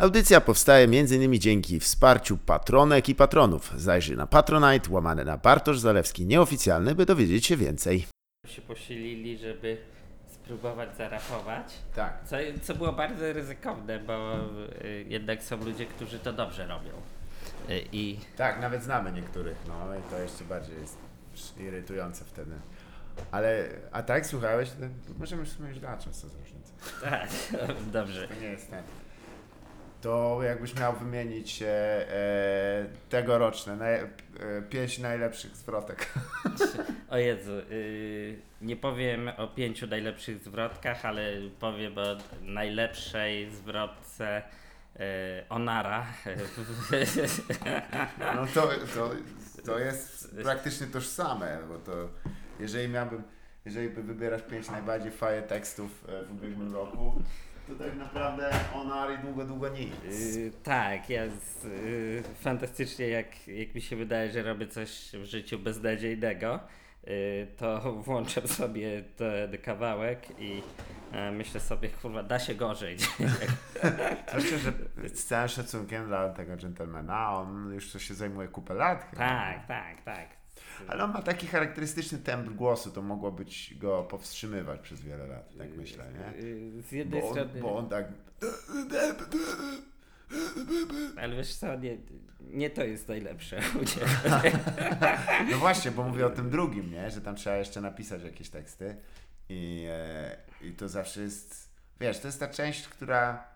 Audycja powstaje m.in. dzięki wsparciu patronek i patronów. Zajrzyj na Patronite, łamane na Bartosz Zalewski nieoficjalny, by dowiedzieć się więcej. się posilili, żeby spróbować zarapować. Tak. Co, co było bardzo ryzykowne, bo y, jednak są ludzie, którzy to dobrze robią. Y, I Tak, nawet znamy niektórych, no i to jeszcze bardziej jest irytujące wtedy. Ale, a tak słuchałeś, możemy w sumie już dać czas, co za różnica. tak, dobrze. To nie jest ten. To jakbyś miał wymienić e, e, tegoroczne naj, e, pięć najlepszych zwrotek. O Jezu, y, nie powiem o pięciu najlepszych zwrotkach, ale powiem o najlepszej zwrotce y, Onara. No to, to, to jest praktycznie tożsame, bo to jeżeli miałbym, jeżeli by wybierać pięć najbardziej faje tekstów e, w ubiegłym roku, to tak naprawdę Onary długo, długo nic. Y, tak, ja z, y, fantastycznie, jak, jak mi się wydaje, że robię coś w życiu beznadziejnego, y, to włączam sobie ten kawałek i e, myślę sobie, kurwa, da się gorzej. Zwłaszcza, że z całym szacunkiem dla tego dżentelmena, on już się zajmuje kupę lat. chyba. tak, tak, tak. Ale on ma taki charakterystyczny tembr głosu, to mogło być go powstrzymywać przez wiele lat, tak myślę, nie? Y, Z jednej Bo on, strony... bo on tak... Ale wiesz co, nie, nie to jest najlepsze. No właśnie, bo mówię o tym drugim, nie? Że tam trzeba jeszcze napisać jakieś teksty i, e, i to zawsze jest, wiesz, to jest ta część, która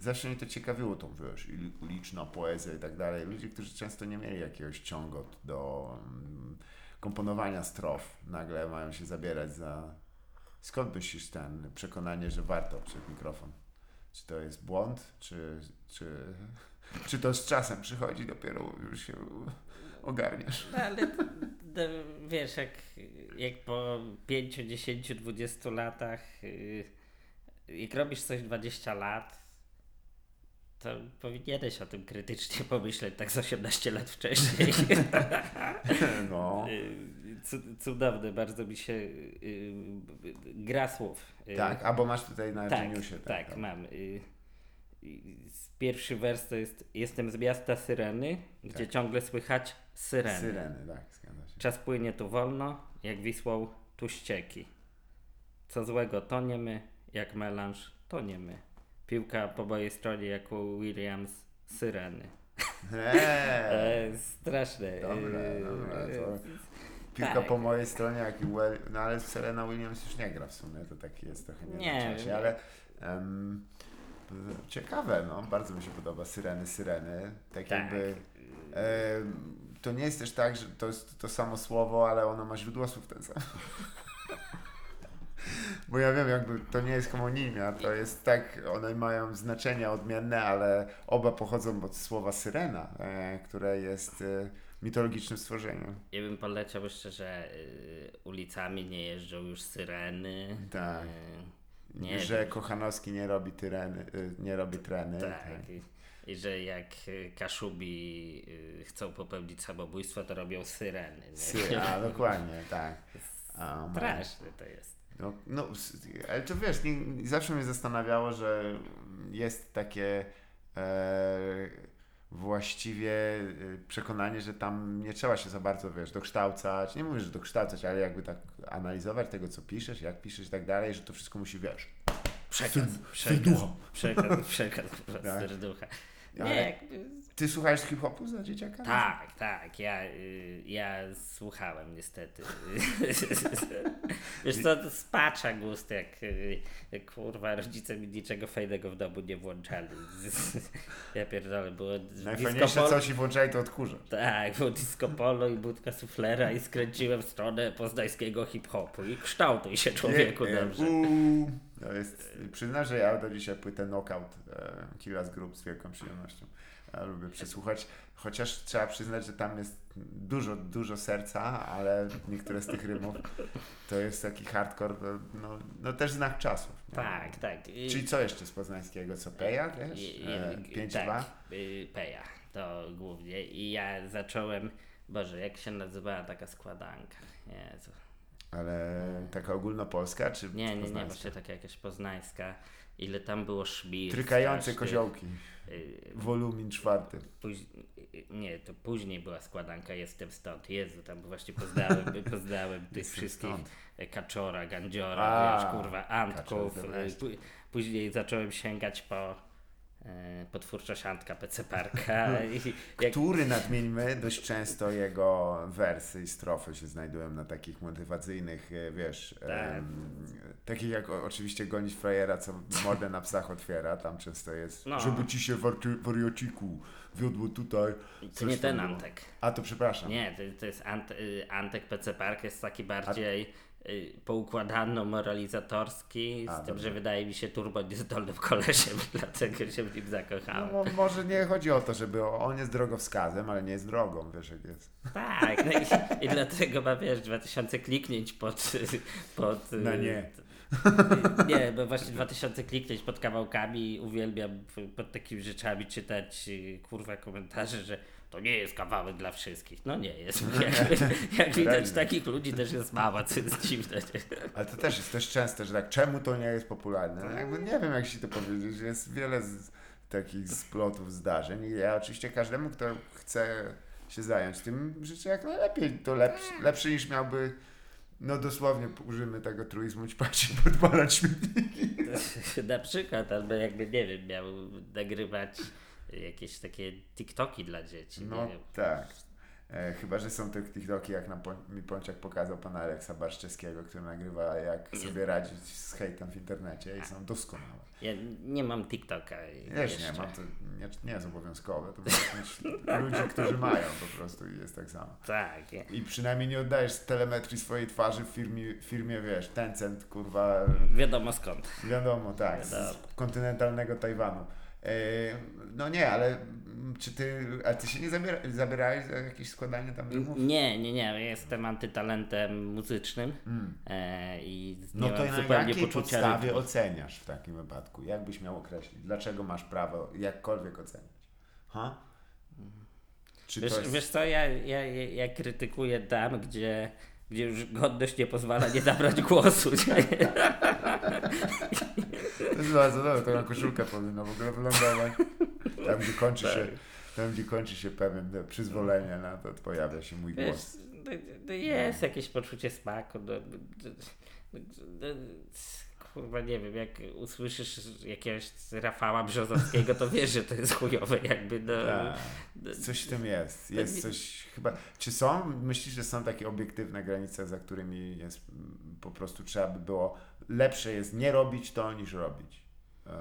zawsze mnie to ciekawiło, tą, wiesz, liczna poezja i tak dalej. Ludzie, którzy często nie mieli jakiegoś ciągot do mm, komponowania strof, nagle mają się zabierać za... Skąd myślisz ten przekonanie, że warto przed mikrofon? Czy to jest błąd, czy, czy, czy to z czasem przychodzi dopiero już się ogarniasz? No, ale to, to, wiesz, jak, jak po 5, 10, 20 latach, y, jak robisz coś 20 lat, to powinieneś o tym krytycznie pomyśleć tak z 18 lat wcześniej. No. Y, cu- Cudowne, bardzo mi się y, gra słów. Y, Tak, albo masz tutaj na tak, geniusie. tak, mam. Y, y, Pierwszy wers to jest Jestem z miasta Syreny, gdzie Tak. ciągle słychać syreny. Syreny, tak, zgadza się. Czas płynie tu wolno, jak Wisłą tu ścieki. Co złego to nie my, jak melanż to nie my. Piłka po mojej stronie jak u Williams syreny. Eee, E, straszne. Dobra, E, dobra, to- piłka tak. po mojej stronie, jak i well, no ale Serena Williams już nie gra w sumie, to taki jest trochę nie, Nie, czasie, nie. ale p- ciekawe, no, bardzo mi się podoba Syreny, Syreny, tak, Tak. jakby em, to nie jest też tak, że to jest to samo słowo, ale ono ma źródło słów ten sam. Bo ja wiem, jakby to nie jest homonimia, to jest tak, one mają znaczenia odmienne, ale oba pochodzą od słowa syrena, e, które jest e, mitologicznym stworzeniem. Ja bym poleciał jeszcze, że y, ulicami nie jeżdżą już syreny. Tak. Nie że Kochanowski nie robi tyreny, nie robi treny. Tak. I, I że jak Kaszubi chcą popełnić samobójstwo, to robią syreny. nie? Sy- a, dokładnie, tak. Straszne to jest. No, no, ale to wiesz, nie, zawsze mnie zastanawiało, że jest takie e, właściwie e, przekonanie, że tam nie trzeba się za bardzo, wiesz, dokształcać. Nie mówię, że dokształcać, ale jakby tak analizować tego, co piszesz, jak piszesz i tak dalej, że to wszystko musi, wiesz, Przekaz, serducho. przekaz, przekaz po prostu Tak. serducha. Nie, Ale- jakby, Ty słuchałeś hip-hopu za dzieciaka? tak, tak, ja, y, ja słuchałem niestety. Wiesz co, to spacza gust, jak y, kurwa rodzice mi niczego fajnego w domu nie włączali. Ja pierdolę, było disco Najfajniejsze, co ci włączali, to odkurzacz. Tak, było disco polo i budka suflera i skręciłem w stronę poznańskiego hip-hopu i kształtuj się człowieku Nie, nie, dobrze. uuu. To jest, przyznam, że ja do dzisiaj płytę Knockout e, Killas Group z wielką przyjemnością lubię przesłuchać, chociaż trzeba przyznać, że tam jest dużo, dużo serca, ale niektóre z tych rymów to jest taki hardcore, no, no, też znak czasów. nie? Tak, tak. I- Czyli co jeszcze z poznańskiego? Co Peja, wiesz? i- E, i- 5-2? tak, y, Peja, to głównie. I ja zacząłem, Boże, jak się nazywała taka składanka? Jezu. Ale taka ogólnopolska, czy Nie, nie, nie, właśnie taka jakaś poznańska. ile tam było szmir. Trykające strasznych. koziołki. Y, Wolumin czwarty. Póź... Nie, to później była składanka Jestem stąd. Jezu, tam właśnie poznałem, poznałem tych wszystkich stąd. e, kaczora, gandziora, A, wiesz, kurwa, antków. Kaczor, e, pó- Później zacząłem sięgać po e, potwórczość Antka PC Parka. I jak, Który, nadmieńmy, dość często jego wersy i strofy się znajdują na takich motywacyjnych, e, wiesz, Tak. em, takich jak oczywiście Gonić Frajera, co mordę na psach otwiera, tam często jest, No. żeby ci się warty, wariociku wiodło tutaj. to nie ten było. Antek. A to przepraszam. Nie, to, to jest Ant, y, Antek PC Park, jest taki bardziej y, poukładano-moralizatorski, z A, tym, dobrze. że wydaje mi się turbo niezdolnym kolesiem, dlatego się w nim zakochałem. No, mo- może nie chodzi o to, żeby on jest drogowskazem, ale nie jest drogą, wiesz jak jest. Tak, no i, i dlatego ma wiesz 2000 kliknięć pod. pod Na nie. Nie, bo właśnie 2000 kliknięć pod kawałkami uwielbiam pod takimi rzeczami czytać y, kurwa komentarze, że to nie jest kawałek dla wszystkich. No nie jest. Jak, jak widać, takich ludzi też jest mało, co jest dziwne. Ale to też jest też częste, że tak, czemu to nie jest popularne? No jakby nie wiem, jak się to powiedzieć. Jest wiele z, takich splotów zdarzeń i ja oczywiście każdemu, kto chce się zająć tym, życzę jak najlepiej. To lepszy, lepszy niż miałby, no dosłownie użymy tego truizmu, ćpać i podpalać śmietniki. Na przykład, albo jakby, nie wiem, miał nagrywać jakieś takie TikToki dla dzieci. No nie tak. E, chyba, że są te TikToki, jak nam mi Ponciak pokazał pana Aleksa Barszczewskiego, który nagrywa jak sobie radzić z hejtem w internecie i są doskonałe. Ja nie mam TikToka. jeszcze. nie mam, to nie, nie jest obowiązkowe, to można mieć ludzi, którzy mają po prostu i jest tak samo. Tak. ja- I przynajmniej nie oddajesz telemetrii swojej twarzy w firmie, firmie wiesz, Tencent, kurwa, Wiadomo skąd. wiadomo, tak, Wiadomo. z kontynentalnego Tajwanu. No nie, ale czy ty, a ty się nie zabiera, zabierałeś za jakieś składanie tam dymów? Nie, nie, nie. Jestem antytalentem muzycznym Mm. e, i No nie to mam na zupełnie jakiej podstawie rytmu. oceniasz w takim wypadku? Jak byś miał określić? Dlaczego masz prawo jakkolwiek oceniać? Ha? Czy Wiesz, jest... wiesz co, ja, ja, ja, ja krytykuję tam, gdzie, gdzie już godność nie pozwala nie zabrać głosu. To jest bardzo dobre, taka koszulka powinna w ogóle wylądować. Tam gdzie kończy Tak. się, tam gdzie kończy się pewien przyzwolenie na to, pojawia się mój Wiesz, głos. no, no jest jakieś poczucie smaku. No, no, no, no, kurwa, nie wiem, jak usłyszysz jakiegoś Rafała Brzozowskiego, to wiesz, że to jest chujowe jakby, no. Tak. Coś w tym jest. Jest coś chyba. Czy są, myślisz, że są takie obiektywne granice, za którymi jest mm, po prostu trzeba by było lepsze jest nie robić to niż robić? Eee,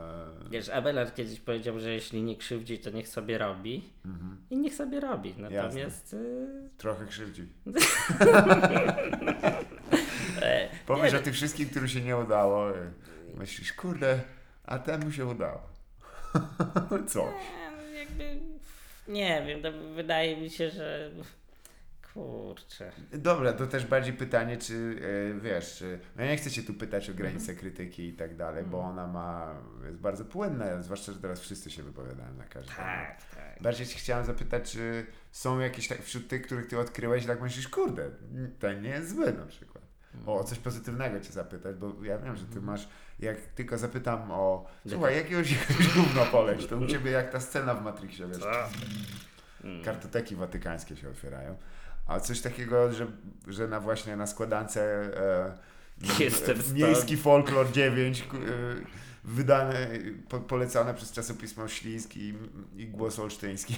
Wiesz, Abelard kiedyś powiedział, że jeśli nie krzywdzi, to niech sobie robi. mhm. I niech sobie robi. Natomiast y, Trochę krzywdzi. e, Powiesz o tych wszystkich, którym się nie udało. Myślisz, kurde, a temu się udało. Coś. nie, jakby, nie wiem, wydaje mi się, że kurczę. Dobra, to też bardziej pytanie, czy e, wiesz, czy, no ja nie chcę cię tu pytać o granice krytyki i tak dalej, bo ona ma, jest bardzo płynna, zwłaszcza, że teraz wszyscy się wypowiadają na każdy. Tak, tak. Bardziej cię chciałem zapytać, czy są jakieś tak wśród tych, których ty odkryłeś, tak myślisz, kurde, ten nie jest zły na przykład. O, o coś pozytywnego cię zapytać, bo ja wiem, że ty masz, jak tylko zapytam o, słuchaj, jakiegoś gówno poleć, to u ciebie jak ta scena w Matrixie, wiesz? Mm. kartoteki watykańskie się otwierają. A coś takiego, że, że na właśnie na składance e, Jestem e. Miejski Folklor 9 k- e, wydane, po, polecane przez czasopismo Ślisk i, i Głos Olsztyński.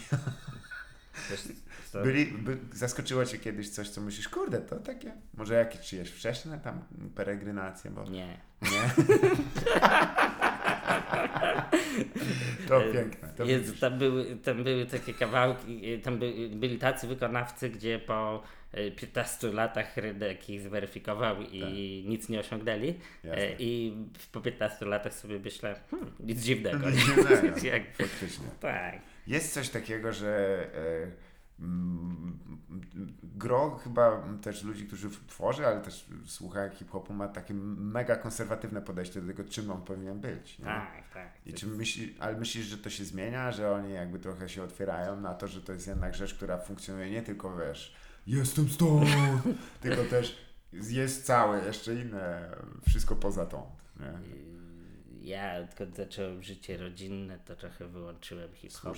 Byli, by, zaskoczyło Cię kiedyś coś, co myślisz, kurde, to takie, może jakieś czyjeś wcześniej tam peregrinacje, bo Nie. nie. to E, piękne. To widzisz. tam, były, tam były takie kawałki, e, tam by, byli tacy wykonawcy, gdzie po e, 15 latach rynek ich zweryfikował i nic nie osiągnęli. Tak. Jasne. E, I po 15 latach sobie myślę, hmm, nic dziwnego. Nic dziwnego. Faktycznie. tak. Jest coś takiego, że e, gro chyba też ludzi, którzy tworzy, ale też słucha hip-hopu ma takie mega konserwatywne podejście do tego, czym on powinien być. Nie? Tak, tak. I czy myśli, ale myślisz, że to się zmienia, że oni jakby trochę się otwierają na to, że to jest jednak rzecz, która funkcjonuje nie tylko, wiesz, jestem stąd, tylko też jest całe, jeszcze inne, wszystko poza tą. Nie? ja odkąd zacząłem życie rodzinne, to trochę wyłączyłem hip-hop.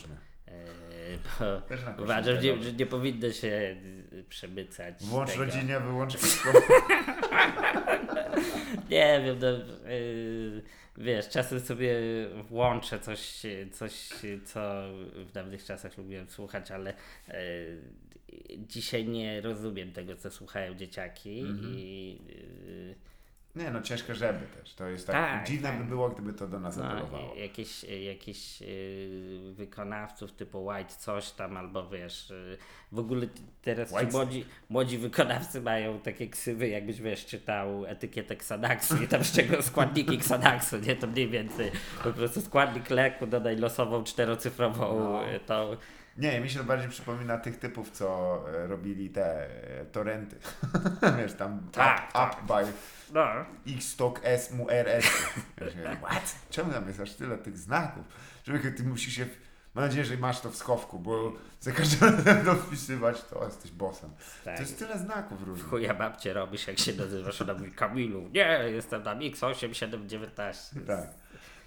Bo uważam, że, dobrze. że nie powinno się y, przemycać. Włącz tego. rodzinę, wyłącz wszystko. Nie wiem, no, yy, wiesz, czasem sobie włączę coś, coś, co w dawnych czasach lubiłem słuchać, ale yy, dzisiaj nie rozumiem tego, co słuchają dzieciaki Mhm. i yy, Nie no, ciężko żeby też. To jest tak, Tak, dziwne tak. by było, gdyby to do nas no, apelowało. jakieś, jakieś yy, wykonawców typu White coś tam, albo wiesz, yy, w ogóle teraz ci White młodzi, młodzi wykonawcy mają takie ksywy, jakbyś wiesz, czytał etykietę Xanaxu i tam z czego składniki Xanaxu, nie, to mniej więcej po prostu składnik leku, dodaj losową czterocyfrową, No. yy, to Nie, mi się to bardziej przypomina tych typów, co e, robili te e, torrenty. Wiesz, tam Tak, up, tak. up by no, X-Tok S mu RS. Się, What? Czemu tam jest aż tyle tych znaków? Człowieku, ty musisz się... Mam nadzieję, że masz to w schowku, bo za każdym razem będą wpisywać, to jesteś bossem. tak. To jest tyle znaków różnych. Chuja babcie robisz, jak się nazywasz, ona mówi Kamilu. Nie, jestem tam X8719. Tak.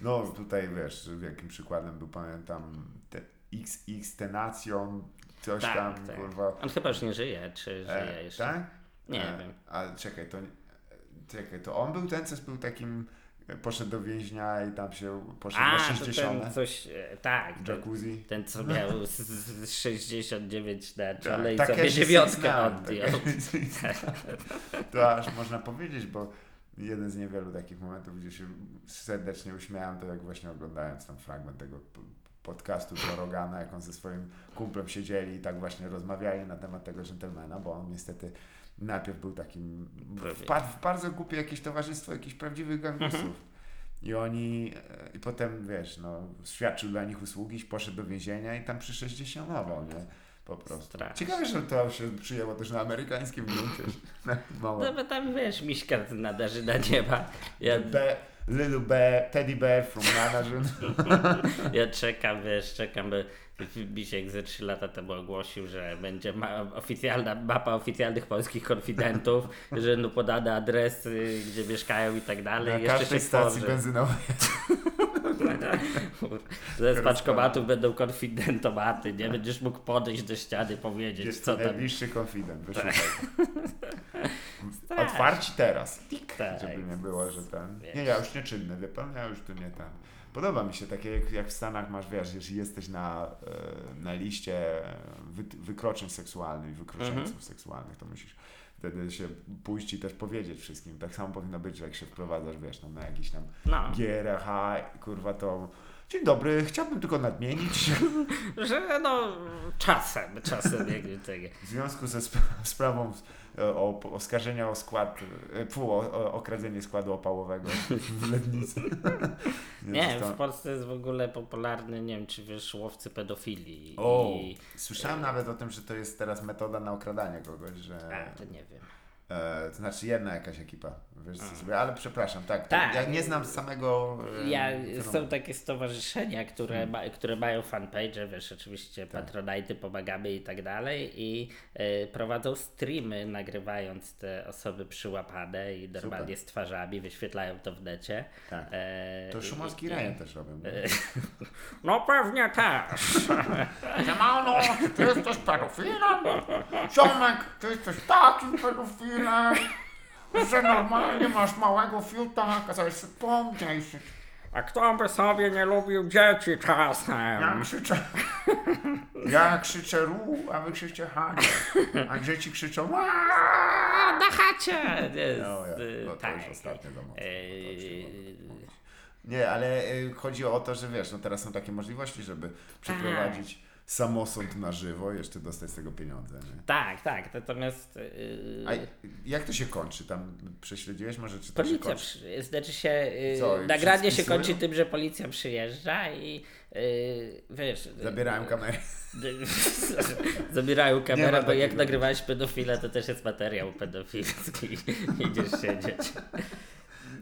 No tutaj wiesz, jakim przykładem był, pamiętam, XX Tenation, coś Tak, tam, tak. kurwa. On chyba już nie żyje, czy żyje E, jeszcze? tak? Nie E, wiem. A czekaj, to, czekaj, to on był ten, co był takim, e, poszedł do więźnia i tam się poszedł A, na to 60 ten coś, e, tak, ten, jacuzzi. ten co miał z, z 69 na czole Tak, i takie sobie dziewiątkę znam, odjął. To aż można powiedzieć, bo jeden z niewielu takich momentów, gdzie się serdecznie uśmiałem, to jak właśnie oglądając tam fragment tego podcastu Joe Rogana, jak on ze swoim kumplem siedzieli i tak właśnie rozmawiali na temat tego dżentelmena, bo on niestety najpierw był takim, wpadł w bardzo głupie jakieś towarzystwo jakichś prawdziwych gangusów. I oni, e, i potem wiesz, no, świadczył dla nich usługi, poszedł do więzienia i tam przy 60 nie? Po prostu. Strasznie. Ciekawe, że to się przyjęło też na amerykańskim gruncie. Mało. No bo tam wiesz, miśka nadarzyna nie ma. Ja, Be, little bear, teddy bear from Nanarzyn. ja czekam, wiesz, czekam, by Bisiek ze 3 lata temu ogłosił, że będzie ma oficjalna mapa oficjalnych polskich konfidentów, że no podane adresy, gdzie mieszkają i tak dalej. Na Jeszcze każdej stacji benzynowej. Ze spaczkomatów będą konfidentomaty, nie? Będziesz mógł podejść do ściany, powiedzieć, Jest co to tam. najbliższy konfident. wyszukaj. Strasznie. Otwarci teraz. Tik, Tak. żeby nie było, że ten. Nie, ja już nieczynny, wie pan, ja już tu nie ten. Podoba mi się takie, jak, jak w Stanach masz, wiesz, jeśli jesteś na, e, na liście wy, wykroczeń seksualnych i wykroczeniów Mhm. seksualnych, to musisz wtedy się pójść i też powiedzieć wszystkim. Tak samo powinno być, że jak się wprowadzasz, wiesz, no, na jakiś tam No, GRH, kurwa, to dzień dobry, chciałbym tylko nadmienić, że no czasem, czasem jakby tego. w związku ze sp- sprawą o, o oskarżenia o skład, e, fu, o, o okradzenie składu opałowego w Lednicy. Nie, zostało- w Polsce jest w ogóle popularny, nie wiem czy wiesz, łowcy pedofilii. O, I... słyszałem nawet o tym, że to jest teraz metoda na okradanie kogoś, że A, to nie wiem. e, to znaczy jedna jakaś ekipa, wiesz sobie, ale przepraszam, tak, Tak. ja nie znam samego e, Ja, są takie stowarzyszenia, które, Hmm. ma, które mają fanpage, wiesz, oczywiście Tak. patronajty, pomagamy i tak dalej i e, prowadzą streamy, nagrywając te osoby przyłapane i normalnie z twarzami, wyświetlają to w necie. Tak. E, To Szumowski i- Ryan też robią. nie? No pewnie też. Siemano, ty jesteś pedofilem? Ziomek, ty jesteś takim pedofilem, że normalnie masz małego fiuta, kazałeś sobie pomniejszyć. A kto by sobie nie lubił dzieci czasem? Ja krzyczę, ja krzyczę ru, a wy krzyczycie Hania. A dzieci krzyczą A, na chacie! No, ja, no to tak. już To już nie ale y, chodzi o to, że wiesz, no teraz są takie możliwości, żeby przeprowadzić samosąd na żywo jeszcze dostać z tego pieniądze. Nie? Tak, tak, natomiast yy, A jak to się kończy? Tam prześledziłeś może, czy to się policja, kończy? przy, znaczy się, yy, Co, nagranie się kończy tym, że policja przyjeżdża i yy, wiesz... Zabierają kamerę. Zabierają Nie kamerę, bo jak nagrywałeś pedofila, to też jest materiał pedofilski idziesz siedzieć.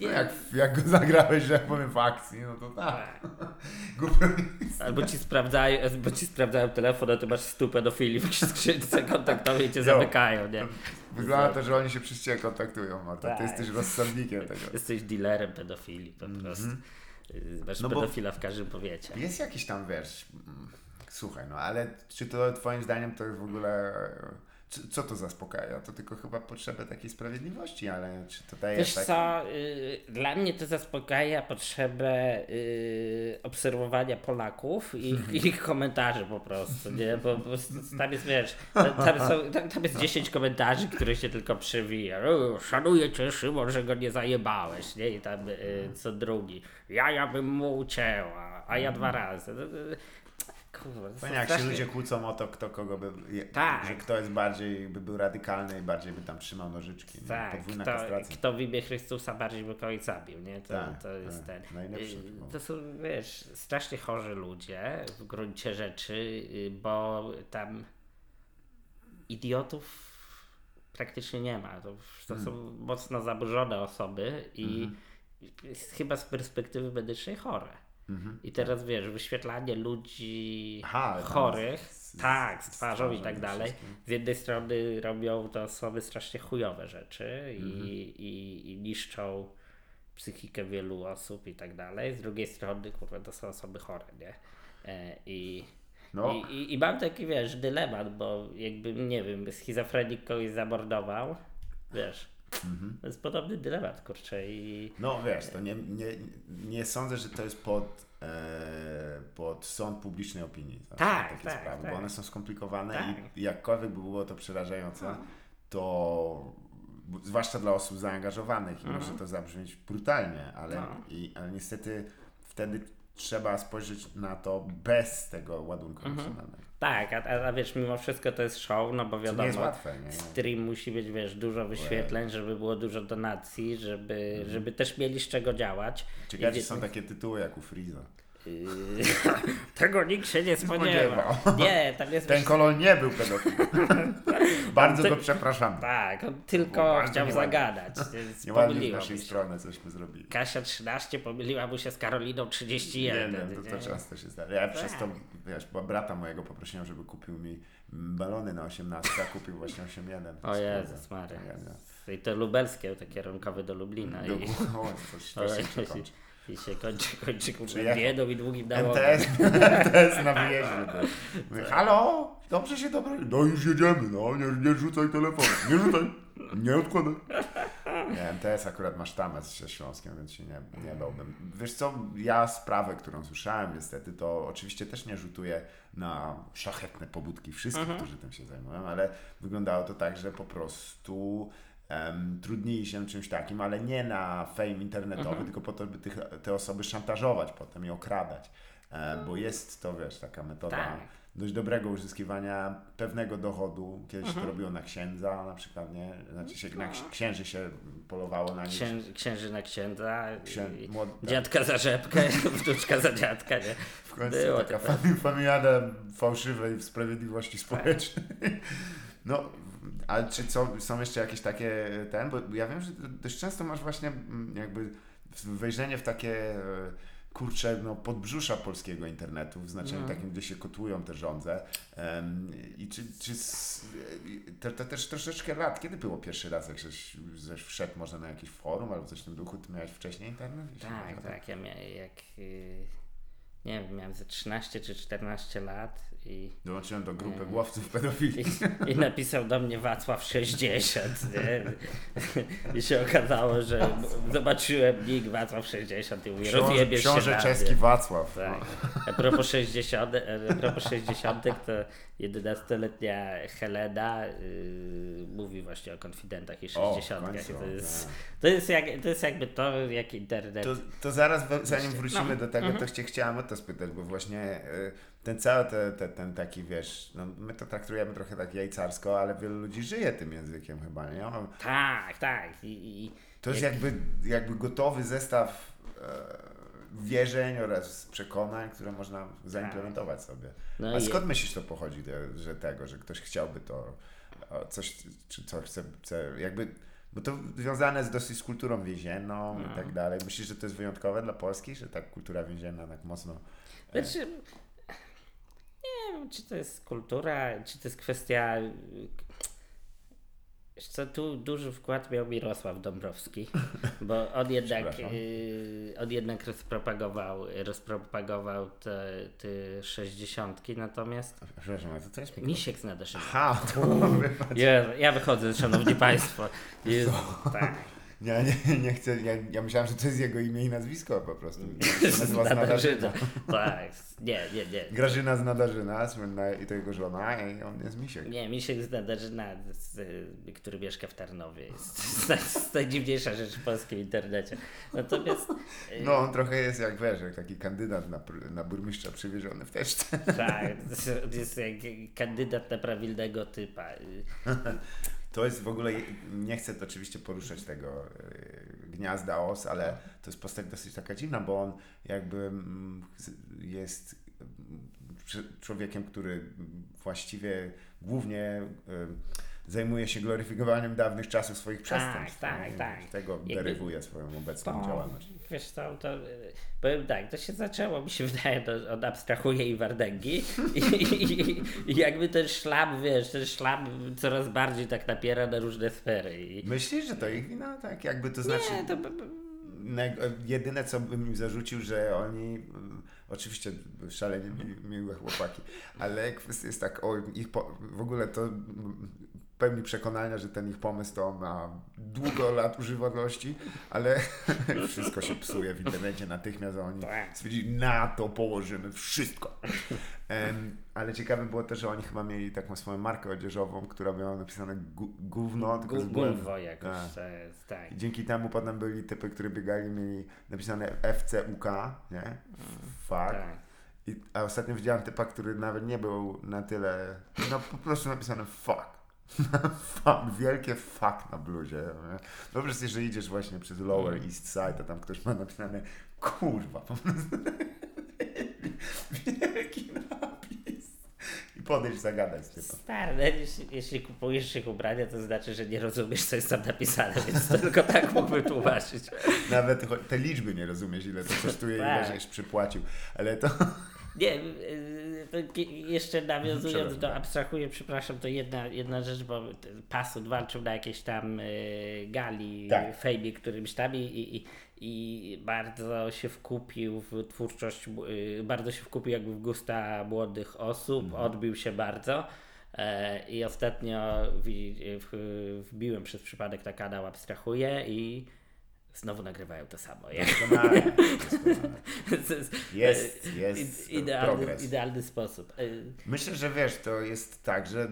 No jak, jak go zagrałeś, że jak powiem w akcji, no to tak. Mi- Albo ci sprawdzają, albo ci sprawdzają telefon, a ty masz stu pedofili w skrzynce kontaktowej i cię zamykają, nie? Wygląda to, że oni się przez ciebie kontaktują, Marta. Ty Tak. jesteś rozsądnikiem tego. Jesteś dealerem pedofili po prostu. Y, Masz No pedofila w każdym powiecie. Jest jakiś tam, wiesz, mm, słuchaj, no ale czy to twoim zdaniem to jest w ogóle, co to zaspokaja? To tylko chyba potrzebę takiej sprawiedliwości, ale czy to daje Wiesz tak... co, y, dla mnie to zaspokaja potrzebę y, obserwowania Polaków i ich, komentarzy po prostu, nie? Bo, bo tam jest, wiesz, tam, są, tam, tam jest 10 komentarzy, które się tylko przewija. O, szanuję cię Szymon, że go nie zajebałeś, nie? I tam y, co drugi. Ja, ja bym mu ucięła, a ja dwa razy. Kurwa, to Fajnie, jak się ludzie kłócą o to, kto kogo by. Tak. Że kto jest bardziej, by był radykalny i bardziej by tam trzymał nożyczki. nie? Tak, Podwójna kto, kastracja. kto w imię Chrystusa bardziej by kogoś zabił, nie? To, Tak, to jest tak, ten. najlepszy. To są, wiesz, strasznie chorzy ludzie w gruncie rzeczy, y, bo tam idiotów praktycznie nie ma. To, to Hmm. są mocno zaburzone osoby i jest chyba z perspektywy medycznej chore. Mhm. I teraz wiesz, wyświetlanie ludzi Aha, tam chorych, z- tak, z twarzą i tak dalej. Z jednej strony robią to osoby strasznie chujowe rzeczy i, Mhm. i, i niszczą psychikę wielu osób i tak dalej. Z drugiej strony, kurwa, to są osoby chore, nie? E, I, No. i, i, I mam taki, wiesz, dylemat, bo jakby, nie wiem, schizofrenik kogoś zamordował, wiesz, Mhm. to jest podobny dylemat, kurczę, i... No wiesz, to nie, nie, nie sądzę, że to jest pod, e, pod sąd publicznej opinii. Zawsze Tak, takie tak, sprawy, tak. bo one są skomplikowane Tak. i jakkolwiek by było to przerażające, to zwłaszcza dla osób zaangażowanych i może to zabrzmieć brutalnie, ale, Mhm. No. i, ale niestety wtedy trzeba spojrzeć na to bez tego ładunku Mhm. emocjonalnego. Tak, a, a, a wiesz, mimo wszystko to jest show, no bo wiadomo, nie łatwe, nie? stream musi być, wiesz, dużo wyświetleń, żeby było dużo donacji, żeby, Mhm. żeby też mieli z czego działać. Ciekawe, I- czy są takie tytuły jak u Freeza. Yy, Tego nikt się nie spodziewał. Nie, tam jest... Ten kolon nie był pedofilem. Bardzo Ty- go przepraszamy. Tak, on tylko chciał nieładnie. zagadać. więc Nieładnie z naszej strony cośmy zrobili. Kasia 13 pomyliła mu się z Karoliną 31. Nie wiem, to, to nie? często się zdarza. Ja przez to, Tak. wiesz, bo brata mojego poprosiłem, żeby kupił mi balony na 18, a kupił właśnie 8.1. O Jezus Maria. I to lubelskie, te kierunkowe do Lublina. Do, I, o, coś, coś się i, się kończy, kończy Przyjechał. biedą i długim nałogiem. MTS, MTS na wyjeździe. Mówię, Halo? Dobrze się dobrze. No już jedziemy, no. Nie, nie rzucaj telefonu. Nie rzucaj. Nie odkładaj. Nie, MTS akurat ma sztamę ze Śląskiem, więc się nie, nie dałbym. Wiesz co, ja sprawę, którą słyszałem niestety, to oczywiście też nie rzutuję na szlachetne pobudki wszystkich, którzy tym się zajmują, ale wyglądało to tak, że po prostu em, trudnili się czymś takim, ale nie na fame internetowy, tylko po to, by tych, te osoby szantażować potem i okradać. E, bo jest to, wiesz, taka metoda Tak. dość dobrego uzyskiwania pewnego dochodu. Kiedyś to robiło na księdza na przykład, nie? Znaczy się, na ksi- księży się polowało na nich. Księ, księży na księdza, Księ, młod, tak. dziadka za rzepkę, wnuczka za dziadka, nie? W końcu Było taka tak. fami- familiada fałszywej sprawiedliwości społecznej. No, ale czy co, są jeszcze jakieś takie ten? Bo ja wiem, że dość często masz właśnie mm, jakby wejrzenie w takie e, kurcze no, podbrzusza polskiego internetu, w znaczeniu No. takim, gdzie się kotują te żądze. Em, I czy, czy s- to, to też troszeczkę lat, kiedy było pierwszy raz, jak żeś, żeś wszedł może na jakieś forum albo coś w tym duchu, ty miałeś wcześniej internet? Tak, tak, ja miałem jak, y, nie wiem, miałem ze 13 czy 14 lat i, Dołączyłem do grupy Mhm. głowców pedofili. i, i napisał do mnie Wacław 60, nie? I się okazało, że zobaczyłem nick Wacław 60 i mówię, Książę, rozjebiesz się książę mnie. czeski Wacław. Tak. No. A propos 60, a propos 60 to 11-letnia Helena yy, mówi właśnie o konfidentach i O, w 60 końcu, to, jest, tak. to, jest jak, to jest jakby to, jak internet. To, to zaraz, zanim wrócimy No. do tego, to cię chciałem o to spytać, bo właśnie y, ten cały te, te, ten taki, wiesz, no my to traktujemy trochę tak jajcarsko, ale wielu ludzi żyje tym językiem chyba, nie? Tak, tak. I, i, To jest jakby, jakby gotowy zestaw e, wierzeń oraz przekonań, które można zaimplementować sobie. No A skąd myślisz to pochodzi, te, że tego, że ktoś chciałby to e, coś, czy co chce, chce, jakby, bo to związane jest dosyć z kulturą więzienną No. i tak dalej. Myślisz, że to jest wyjątkowe dla Polski, że ta kultura więzienna tak mocno... Znaczy, nie wiem, czy to jest kultura, czy to jest kwestia. Co, tu duży wkład miał Mirosław Dąbrowski. Bo on jednak, yy, on jednak rozpropagował, rozpropagował te, te 60, natomiast Przepraszam, ale to jest mikrofon? Misiek z Nadaszyna. Aha, to Ja, ja wychodzę, szanowni państwo. Jezu, tak. Ja nie, nie chcę, ja, ja myślałem, że to jest jego imię i nazwisko po prostu. Nazywa z Nadarzyna. Tak, nie, nie, nie. Grażyna z Nadarzyna, słynna i to jego żona, i on jest Misiek. Nie, Misiek z Nadarzyna, z, który mieszka w Tarnowie. Jest, jest najdziwniejsza rzecz w polskim internecie. Natomiast y, No, on trochę jest jak wiesz, jak taki kandydat na, na burmistrza przywieziony w teczce. tak, jest jak kandydat na prawilnego typa. Y, To jest w ogóle, nie chcę oczywiście poruszać tego e, gniazda os, ale to jest postać dosyć taka dziwna, bo on jakby mm, jest mm, człowiekiem, który właściwie głównie e, zajmuje się gloryfikowaniem dawnych czasów swoich przestępstw. tak, nie? tak. Z tego Jakby- derywuje swoją obecną To, działalność. wiesz co, to powiem tak, to się zaczęło, mi się wydaje, to od abstrahuje i Wardęgi i, i, i jakby ten szlam, wiesz, ten szlam coraz bardziej tak napiera na różne sfery. I, Myślisz, że to ich wina? Tak, jakby to znaczy... nie, to, jedyne, co bym im zarzucił, że oni, mm, oczywiście szalenie mi, miłe chłopaki, ale kwestia jest tak, o ich po, w ogóle to mm, pełni przekonania, że ten ich pomysł to ma długo lat używalności, ale wszystko się psuje w internecie natychmiast, a oni stwierdzili, na to położymy wszystko. Ale ciekawe było też, że oni chyba mieli taką swoją markę odzieżową, która miała napisane gówno, tylko z gulwo jakoś, Tak. jest, tak. I dzięki temu potem byli typy, które biegali, mieli napisane FCUK, nie? Fuck. tak. I, a ostatnio widziałem typa, który nawet nie był na tyle, no po prostu napisane fuck. wielkie fuck na bluzie. Sobie, że idziesz właśnie przez Lower East Side, a tam ktoś ma napisane kurwa, po prostu wielki napis. I podejść zagadać z typem. Stary, no, jeśli, jeśli kupujesz się ubrania, to znaczy, że nie rozumiesz, co jest tam napisane, więc to tylko tak mógłby tłumaczyć. Nawet te liczby nie rozumiesz, ile to kosztuje, ile Tak. żeś przypłacił. Ale to... Nie, y, jeszcze nawiązując do abstrahuję, przepraszam, to jedna, jedna rzecz, bo ten Pasut walczył na jakiejś tam y, gali, Tak. fejmie którymś tam i, i, i bardzo się wkupił w twórczość, y, bardzo się wkupił jakby w gusta młodych osób, Mhm. odbił się bardzo. E, I ostatnio w, wbiłem przez przypadek na kanał Abstrahuję i znowu nagrywają to samo. Jak, Doskonale, doskonale. jest, Jest, jest ide- idealny, progres. idealny sposób. E, Myślę, że wiesz, to jest tak, że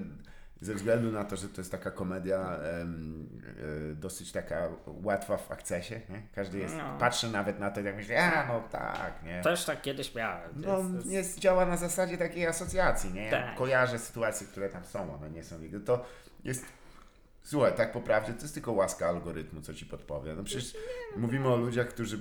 ze względu na to, że to jest taka komedia e, dosyć taka łatwa w akcesie, nie? Każdy jest, No. patrzy nawet na to i tak myśli, a no tak, nie? Też tak kiedyś miałem. No, jest- jest- działa na zasadzie takiej asocjacji, nie? Ja Tak. kojarzę sytuacje, które tam są, one nie są. To jest, słuchaj, tak po prawdzie, to jest tylko łaska algorytmu, co ci podpowie. No przecież mówimy o ludziach, którzy,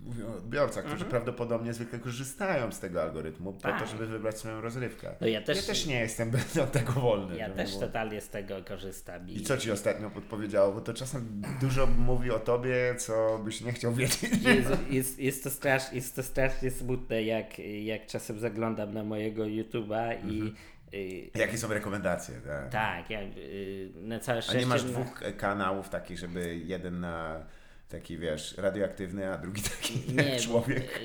mówię o odbiorcach, którzy prawdopodobnie zwykle korzystają z tego algorytmu po to, Mhm. Tak. żeby wybrać swoją rozrywkę. No ja też- ja też nie jestem od tego wolny. ja też było. totalnie z tego korzystam. I co ci ostatnio podpowiedziało? Bo to czasem dużo mówi o tobie, co byś nie chciał wiedzieć. Jest, jest, jest, to strasz, jest to strasznie smutne, jak, jak czasem zaglądam na mojego YouTube'a i Mhm. Y, Jakie są rekomendacje? Tak. tak, jak, y, na całe A szczęście... nie masz dwóch e, kanałów takich, żeby jeden na taki, wiesz, radioaktywny, a drugi taki Nie, człowiek.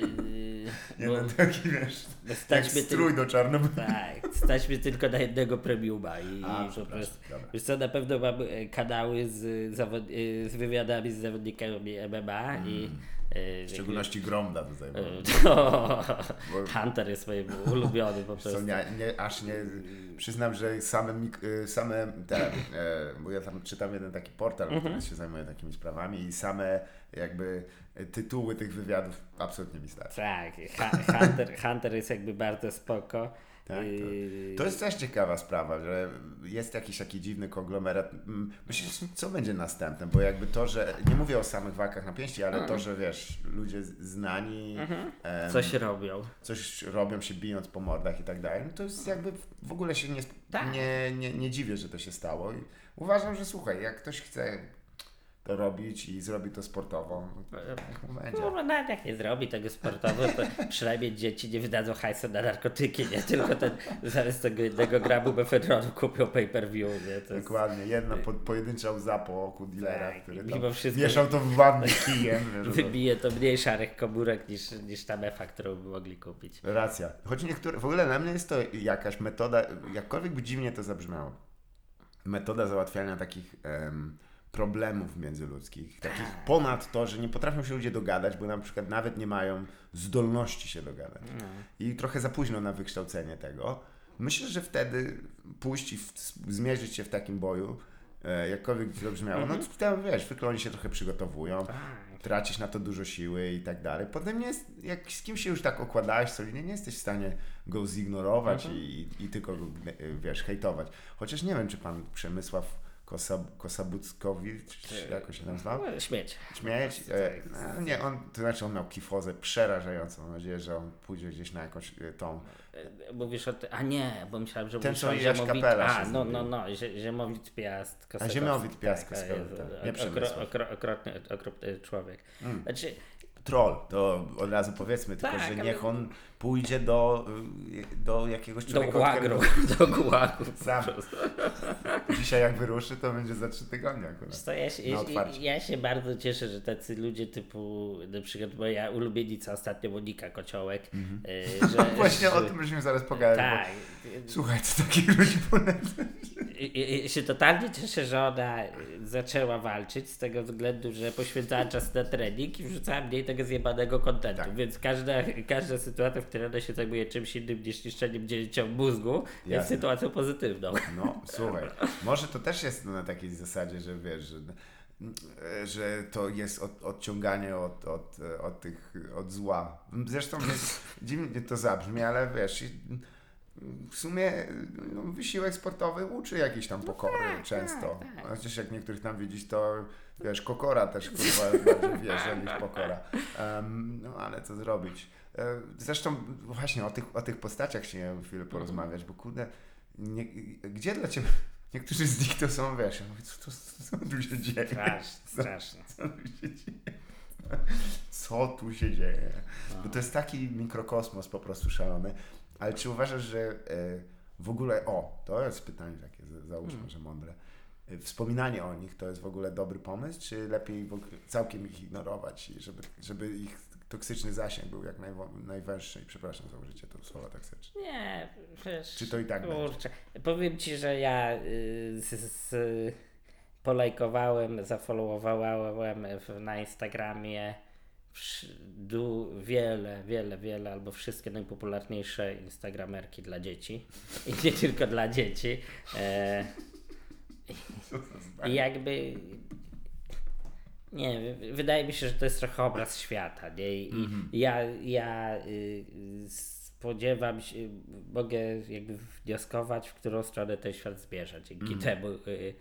bo, Jeden taki, wiesz, bo jak strój do czarnego. Tak, stać mnie tylko na jednego premiuma i, A, po prostu. Wiesz co, na pewno mam e, kanały z, e, z wywiadami z zawodnikami MMA i. e, W szczególności Gromda tutaj. Bo, e, to, Bo- Hunter jest moim ulubionym po prostu. nie, nie, aż nie, przyznam, że same, mik- y, same te, e, bo ja tam czytam jeden taki portal, Mhm. który się zajmuje takimi sprawami i same jakby e, tytuły tych wywiadów absolutnie mi starczy. Tak, Hu- Hunter, Hunter jest jakby bardzo spoko. Tak, to, to jest też ciekawa sprawa, że jest jakiś taki dziwny konglomerat. Mm, Myślisz, co będzie następne? Bo jakby to, że nie mówię o samych walkach na pięści, ale to, że wiesz, ludzie znani em, Coś robią. coś robią się bijąc po mordach i tak dalej, no to jest jakby w ogóle się nie, Tak. nie, nie, nie dziwię, że to się stało. I uważam, że słuchaj, jak ktoś chce, robić i zrobi to sportowo, no, nawet jak nie zrobi tego sportowo, to przynajmniej dzieci nie wydadzą hajsu na narkotyki, nie? Tylko ten zamiast tego jednego gramu mefedronu kupią pay-per-view, nie? Jest... Dokładnie, jedna po, pojedyncza łza po oku dealera, Tak, który mimo tam wszystko- wieszał to w wannie kijem. Wybije to mniej szarych komórek niż, niż ta mefa, którą by mogli kupić. Racja. Choć niektóre, w ogóle dla mnie jest to jakaś metoda, jakkolwiek by dziwnie to zabrzmiało, metoda załatwiania takich em, problemów międzyludzkich, takich ponad to, że nie potrafią się ludzie dogadać, bo na przykład nawet nie mają zdolności się dogadać. I trochę za późno na wykształcenie tego. Myślę, że wtedy pójść i w, zmierzyć się w takim boju, e, jakkolwiek to brzmiało, no to tam wiesz, zwykle oni się trochę przygotowują, tracisz na to dużo siły i tak dalej. Potem nie jest, jak z kimś się już tak okładałeś solidnie, nie jesteś w stanie go zignorować i, i tylko go, e, wiesz, hejtować. Chociaż nie wiem, czy pan Przemysław Kosa, Kosabuckowicz, czy jakoś się nazywał? No, śmieć. Śmieć? E, no, nie, on, to znaczy on miał kifozę przerażającą. Mam nadzieję, że on pójdzie gdzieś na jakąś e, tą. E, Mówisz o tym, a nie, bo myślałem, że Ten, co Jaś Ziemowit... Kapela A, no, no, no, Zie- Ziemowit Piast, Kosakowski. Ziemowit Piast, tak, Kosakowski, Jezu, tak. Nie okro, okro, okropny, okropny człowiek. Znaczy, Troll, to od razu powiedzmy, tylko Tak, że niech on pójdzie do, do jakiegoś do człowieka, gułagru, od do gułagu. Sam. Dzisiaj jak wyruszy, to będzie za trzy tygodnie akurat. co, ja, się, ja, ja się bardzo cieszę, że tacy ludzie typu na przykład moja ulubienica ostatnio Monika Kociołek, y, że, Właśnie że, o tym musimy zaraz pogadać. Tak. Bo, słuchaj, co takich ludzi polecę. I, i, się totalnie cieszę, że ona zaczęła walczyć z tego względu, że poświęcała czas na trening i wrzucała mniej tego zjebanego kontentu. Tak. Więc każda, każda sytuacja, w której ona się zajmuje czymś innym niż niszczeniem dzieciom mózgu, jest Jasne. sytuacją pozytywną. No, słuchaj, może to też jest na takiej zasadzie, że wiesz, że, że to jest od, odciąganie od, od, od tych, od zła. Zresztą jest, dziwnie to zabrzmi, ale wiesz, w sumie no, wysiłek sportowy uczy jakiejś tam pokory często. Chociaż jak niektórych tam widzisz, to wiesz, kokora też kurwa jest bardziej wierzę niż pokora. Em, no ale co zrobić? E, Zresztą właśnie o tych, o tych postaciach chciałem chwilę porozmawiać, bo kurde, nie, gdzie dla Ciebie... Niektórzy z nich to są, wiesz, ja mówię, co, co, co tu się dzieje? Strasznie, strasznie. Co tu się dzieje? Co tu się dzieje? Bo to jest taki mikrokosmos po prostu szalony. Ale czy uważasz, że e, w ogóle, o, to jest pytanie takie, za- załóżmy, że mądre. E, Wspominanie o nich to jest w ogóle dobry pomysł, czy lepiej całkiem ich ignorować, żeby, żeby ich toksyczny zasięg był jak najwo- najwęższy? I przepraszam za użycie tego słowa toksyczne. Nie, wiesz, Czy to i tak kurczę. Powiem Ci, że ja y, z, z, polajkowałem, zafollowowałem na Instagramie du, wiele, wiele, wiele, albo wszystkie najpopularniejsze instagramerki dla dzieci. I nie tylko dla dzieci. E, I jakby... Nie, wy- wydaje mi się, że to jest trochę obraz świata, nie? I ja, ja y, spodziewam się, mogę jakby wnioskować, w którą stronę ten świat zmierza dzięki temu. Y,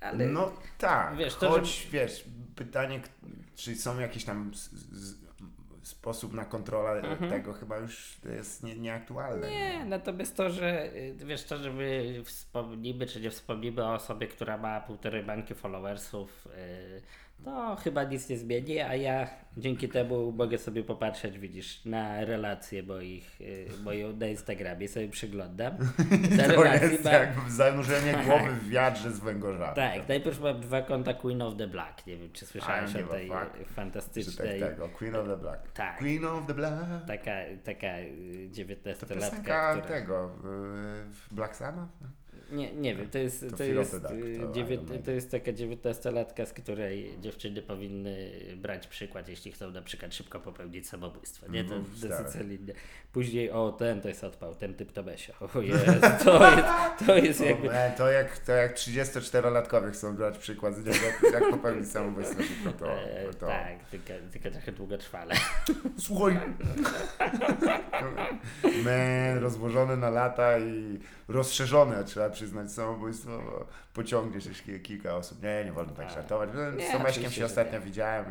ale No tak, Wiesz, to, choć wiesz, pytanie, czy są jakieś tam s- s- sposób na kontrolę tego chyba już jest nie, nieaktualne. Mhm. Nie, natomiast to, że y, wiesz, to, że my wspomnimy, czy nie wspomnimy o osobie, która ma półtorej bańki followersów, y, to chyba nic nie zmieni, a ja dzięki temu mogę sobie popatrzeć, widzisz, na relacje moich, y, moją na Instagramie, sobie przyglądam. Te To jest mam- jak zanurzenie głowy w wiadrze z węgorza. Tak, najpierw mam dwa konta Queen of the Black. Nie wiem, czy słyszałeś o tej fuck. Że tak fantastycznej. tego, Queen of the Black. Tak. Queen of the Black. Taka, taka y, To 19-latka, piosenka która... tego, y, Black Sama? Nie, nie wiem, to jest, To to, jest, the Dark, y, to dziewię- to jest taka 19-latka, z której dziewczyny powinny brać przykład, jeśli chcą na przykład szybko popełnić samobójstwo. Nie, to Mhm, jest stare. solidnie. Później, o ten to jest odpał, ten typ to Besio. O Jezu, to jest, to jest To, jakby... e, to, jak, to jak 34-latkowie chcą brać przykład z niego, jak popełnić samobójstwo, to, to, E, to. Tak, tylko, tylko trochę długotrwale. Słuchaj. Man, rozłożony na lata i rozszerzone, trzeba przyznać, samobójstwo, bo pociągniesz jeszcze kilka osób. Nie, nie wolno tak Tak. żartować. Z Tomeczkiem się ostatnio nie. widziałem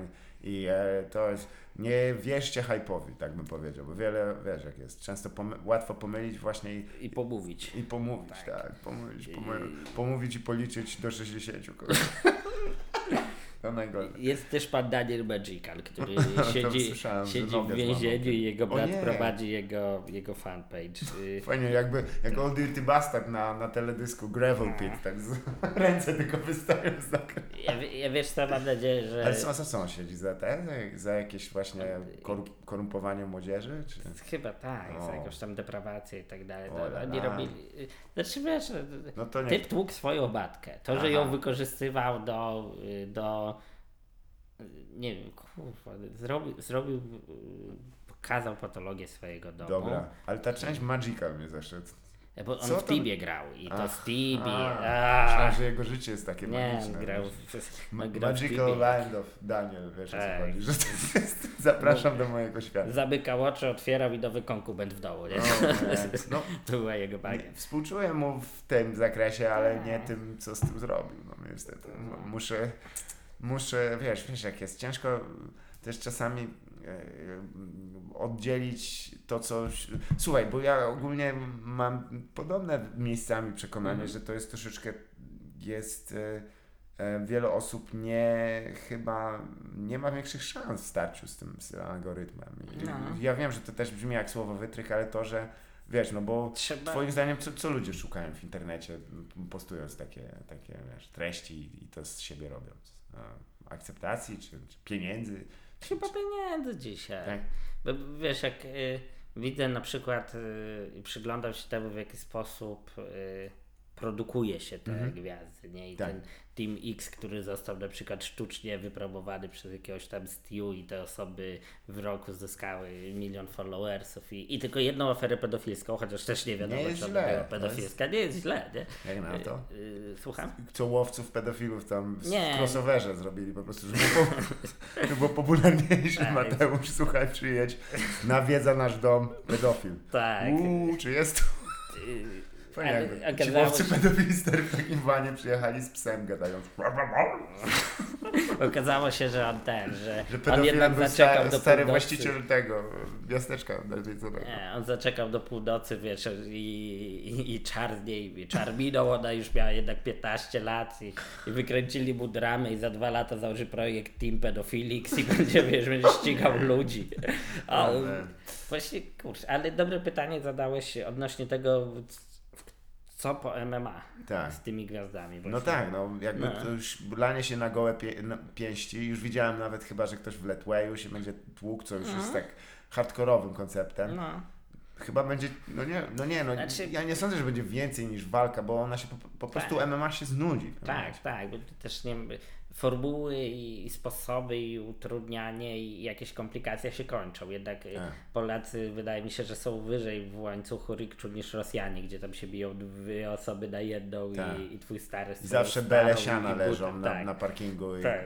i, i e, to jest, nie wierzcie hype'owi, tak bym powiedział, bo wiele, wiesz jak jest, często pomy- łatwo pomylić właśnie i, I pomówić. i pomówić, tak, Tak. pomówić, I- pomy- pomówić i policzyć do 60. To najgorsze. Jest też pan Daniel Magical, który siedzi, siedzi w więzieniu i jego brat prowadzi jego, jego fanpage. Fajnie, jakby jak Old Dirty Bastard na, na teledysku Gravel Pit, tak z, ręce tylko wystają z. Ja, ja wiesz co, mam nadzieję, że Ale co, co on siedzi? Za te? Za, jakieś właśnie korup, korumpowanie młodzieży? Czy? chyba tak, O. za jakąś tam deprawację i tak dalej. O To la Oni robili... Znaczy wiesz, No to nie. typ tłukł swoją matkę. To, że Aha. ją wykorzystywał do... do nie wiem, kurwa, zrobił, zrobił pokazał patologię swojego domu. Dobra, ale ta część Magical mnie zaszedł. Bo on Co w Tibie grał i to z Tibi. a, Myślałem, że jego życie jest takie Nie, magiczne. grał w, Ma- grał Magical Tibie. Land of Daniel, wiesz o Tak. co chodzi, że to jest, zapraszam do mojego świata. Zamykał oczy, otwierał i nowy konkubent w dołu, nie? No, no, To była jego magia. współczuję mu w tym zakresie, ale Tak. nie tym, co z tym zrobił, no niestety. M- Muszę, muszę, wiesz, wiesz jak jest, ciężko też czasami e, oddzielić to, co... Słuchaj, bo ja ogólnie mam podobne miejscami przekonanie, Mhm. że to jest troszeczkę, jest... e, e, Wiele osób nie chyba nie ma większych szans w starciu z tym, z tym algorytmem. No. Ja wiem, że to też brzmi jak słowo wytrych, ale to, że wiesz, no bo Trzeba... Twoim zdaniem, co, co ludzie szukają w internecie, postując takie, takie wiesz, treści i to z siebie robiąc? A, Akceptacji czy, czy pieniędzy? Chyba pieniędzy dzisiaj. tak? Bo wiesz, jak y, widzę na przykład y, i przyglądam się temu, w jaki sposób y, produkuje się te Mhm. gwiazdy, nie? I Tak. ten Team X, który został na przykład sztucznie wypromowany przez jakiegoś tam Stu i te osoby w roku zyskały milion followersów i, i tylko jedną aferę pedofilską, chociaż też nie wiadomo, Nie jest czy ona była pedofilska. Nie jest źle, nie? Jak na to? Y, y, słucham? Co łowców pedofilów tam w Nie. crossoverze zrobili po prostu, żeby było, żeby było popularniejszy Tak. Mateusz, słuchaj, przyjedź, nawiedza nasz dom pedofil. Tak. Uuu, czy jest to? Fajnie, jakby się- pedofilistery w takim wanie przyjechali z psem gadając. Okazało się, że on ten, że, Że on jednak zaczekał stary, do stary właściciel tego miasteczka nardyjcowego. Nie, on zaczekał do północy, wiesz, i, i, i czarnie, i czarminą, ona już miała jednak 15 lat i, i wykręcili mu dramę i za dwa lata założy projekt Team Pedofilix i będzie, wiesz, będzie ścigał ludzi. A, O, man. właśnie, kurczę, ale dobre pytanie zadałeś odnośnie tego, co po MMA Tak. z tymi gwiazdami. No właśnie. tak, no jakby No. już lanie się na gołe pie, na pięści, już widziałem nawet chyba, że ktoś w Letwayu się będzie tłukł, co już jest tak hardkorowym konceptem. No. Chyba będzie, no nie, no nie, no Znaczy- ja nie sądzę, że będzie więcej niż walka, bo ona się po, po prostu Tak. MMA się znudzi. Tak, tak, bo też nie formuły i sposoby i utrudnianie i jakieś komplikacje się kończą. Jednak Tak. Polacy wydaje mi się, że są wyżej w łańcuchu rikczu niż Rosjanie, gdzie tam się biją dwie osoby na jedną Tak. i, i twój stary I zawsze starą bele i siana butem, leżą na, tak. na parkingu i, Tak.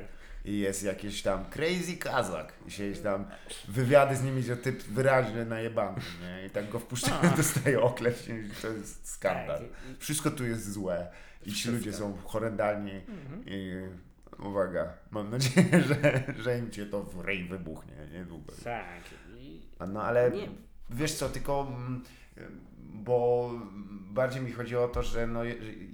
i jest jakiś tam crazy kazak i się tam wywiady z nimi, że typ wyraźny najebany, nie? I tak go wpuszczają, dostaje oklep i to jest skandal. Tak. Wszystko tu jest złe i ci ludzie są horrendalni Mhm. i uwaga, mam nadzieję, że, że im cię to w rej wybuchnie niedługo. Tak. No ale Nie. wiesz co, tylko mm, bo bardziej mi chodzi o to, że no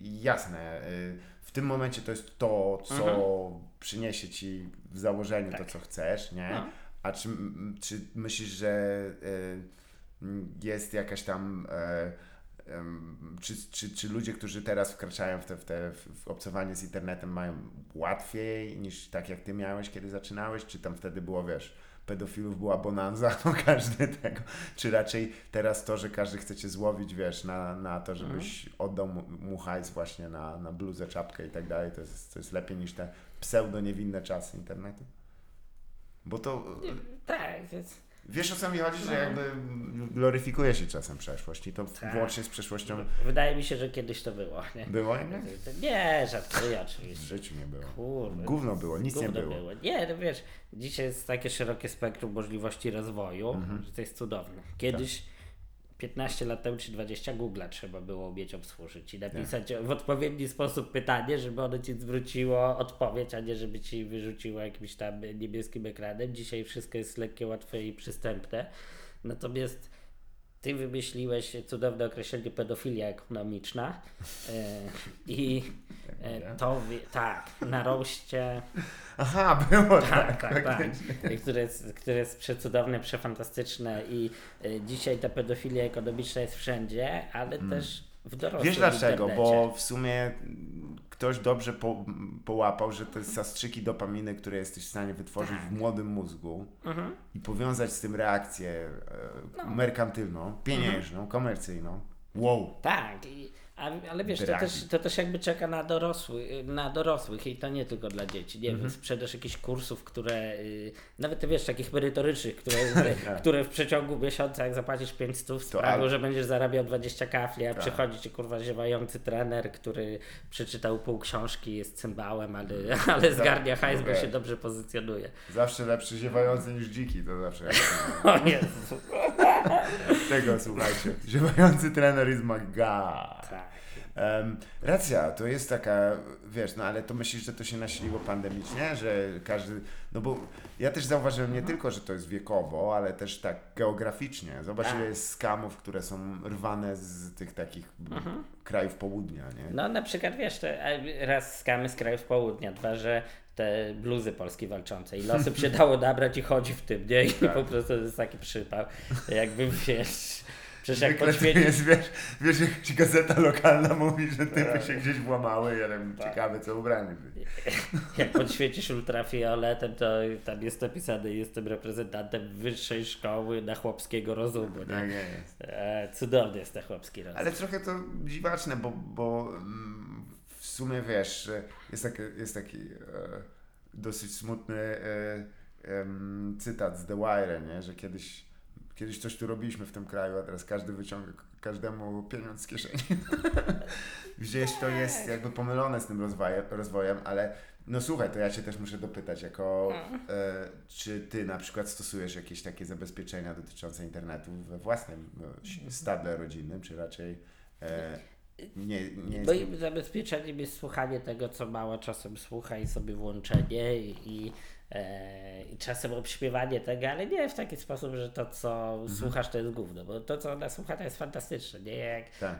jasne, y, w tym momencie to jest to, co przyniesie ci w założeniu to, Tak. co chcesz, nie? No. A czy, czy myślisz, że y, jest jakaś tam e, czy, czy, czy ludzie, którzy teraz wkraczają w, te, w, te, w obcowanie z internetem mają łatwiej niż tak jak ty miałeś, kiedy zaczynałeś? Czy tam wtedy było, wiesz, pedofilów była bonanza, no każdy tego, czy raczej teraz to, że każdy chce cię złowić, wiesz, na, na to, żebyś oddał mu, mu hajs właśnie na, na bluzę, czapkę i tak dalej, to jest, to jest lepiej niż te pseudo niewinne czasy internetu? Bo to, tak, więc wiesz o co mi chodzi, że No. jakby gloryfikuje się czasem przeszłość i to Tak. włącznie z przeszłością wydaje mi się, że kiedyś to było. Nie, było jednak? nie żartuję W oczywiście. życiu nie było. Kurde. Gówno było, nic nie Gówno było. Nie, no wiesz, dzisiaj jest takie szerokie spektrum możliwości rozwoju, Mhm. że to jest cudowne. Kiedyś 15 lat temu czy 20 Google'a trzeba było umieć obsłużyć i napisać Tak. w odpowiedni sposób pytanie, żeby ono ci zwróciło odpowiedź, a nie żeby ci wyrzuciło jakimś tam niebieskim ekranem. Dzisiaj wszystko jest lekkie, łatwe i przystępne. Natomiast ty wymyśliłeś cudowne określenie pedofilia ekonomiczna e, i To wie, tak, na roście. Aha, było tak. Tak, tak, tak. Które jest, które jest przecudowne, przefantastyczne i e, dzisiaj ta pedofilia ekonomiczna jest wszędzie, ale też w dorosłym Mm. Wiesz dlaczego? Bo w sumie mm, ktoś dobrze po, połapał, że to jest zastrzyki dopaminy, które jesteś w stanie wytworzyć w młodym mózgu Mhm. i powiązać z tym reakcję e, No. merkantylną, pieniężną, komercyjną. Wow. Tak, i, ale wiesz, to też, to też jakby czeka na, dorosły, na dorosłych i to nie tylko dla dzieci. Nie Mhm. wiem, sprzedaż jakichś kursów, które, y, nawet wiesz, takich merytorycznych, które, Tak. które w przeciągu miesiąca, jak zapłacisz 5 stów, sprawią, al- że będziesz zarabiał 20 kafli, a Tak. przychodzi ci kurwa ziewający trener, który przeczytał pół książki, jest cymbałem, ale, ale zgarnia hajs, bo się dobrze pozycjonuje. Zawsze lepszy ziewający niż dziki, to zawsze. O Jezu. Tego słuchajcie. Ziewający trener is my god. Tak. Em, racja, to jest taka, wiesz, no ale to myślisz, że to się nasiliło pandemicznie, że każdy, no bo ja też zauważyłem nie tylko, że to jest wiekowo, ale też tak geograficznie. Zobacz, Tak. ile jest skamów, które są rwane z tych takich Mhm. krajów południa, nie? No na przykład wiesz, raz skamy z krajów południa, dwa, że te bluzy Polski walczące i losy się dało nabrać i chodzi w tym, nie? I Tak. po prostu to jest taki przypał. Jakby wiesz, przecież jak podświecić... jest, wiesz, wiesz, jakaś gazeta lokalna mówi, że typy Tak. się gdzieś włamały, ja wiem, ciekawe co ubrani byli. Jak podświecisz ultrafioletem, to tam jest napisane, jestem reprezentantem wyższej szkoły na chłopskiego rozumu. Nie? Tak jest. E, cudowny jest ten chłopski rozum. Ale trochę to dziwaczne, bo, bo mm, w sumie wiesz, że jest taki, jest taki e, dosyć smutny e, em, cytat z The Wire, nie? że kiedyś, kiedyś coś tu robiliśmy w tym kraju, a teraz każdy wyciąga każdemu pieniądz z kieszeni. Gdzieś to jest jakby pomylone z tym rozwojem, rozwojem ale no słuchaj, to ja Cię też muszę dopytać, jako e, czy Ty na przykład stosujesz jakieś takie zabezpieczenia dotyczące internetu we własnym no, stadle rodzinnym, czy raczej e, nie, nie jest... Moim zabezpieczeniem jest słuchanie tego, co mało czasem słucha i sobie włączenie i, e, i czasem obśpiewanie tego, ale nie w taki sposób, że to, co Mhm. słuchasz, to jest gówno, bo to, co ona słucha, to jest fantastyczne, nie? Jak Tak.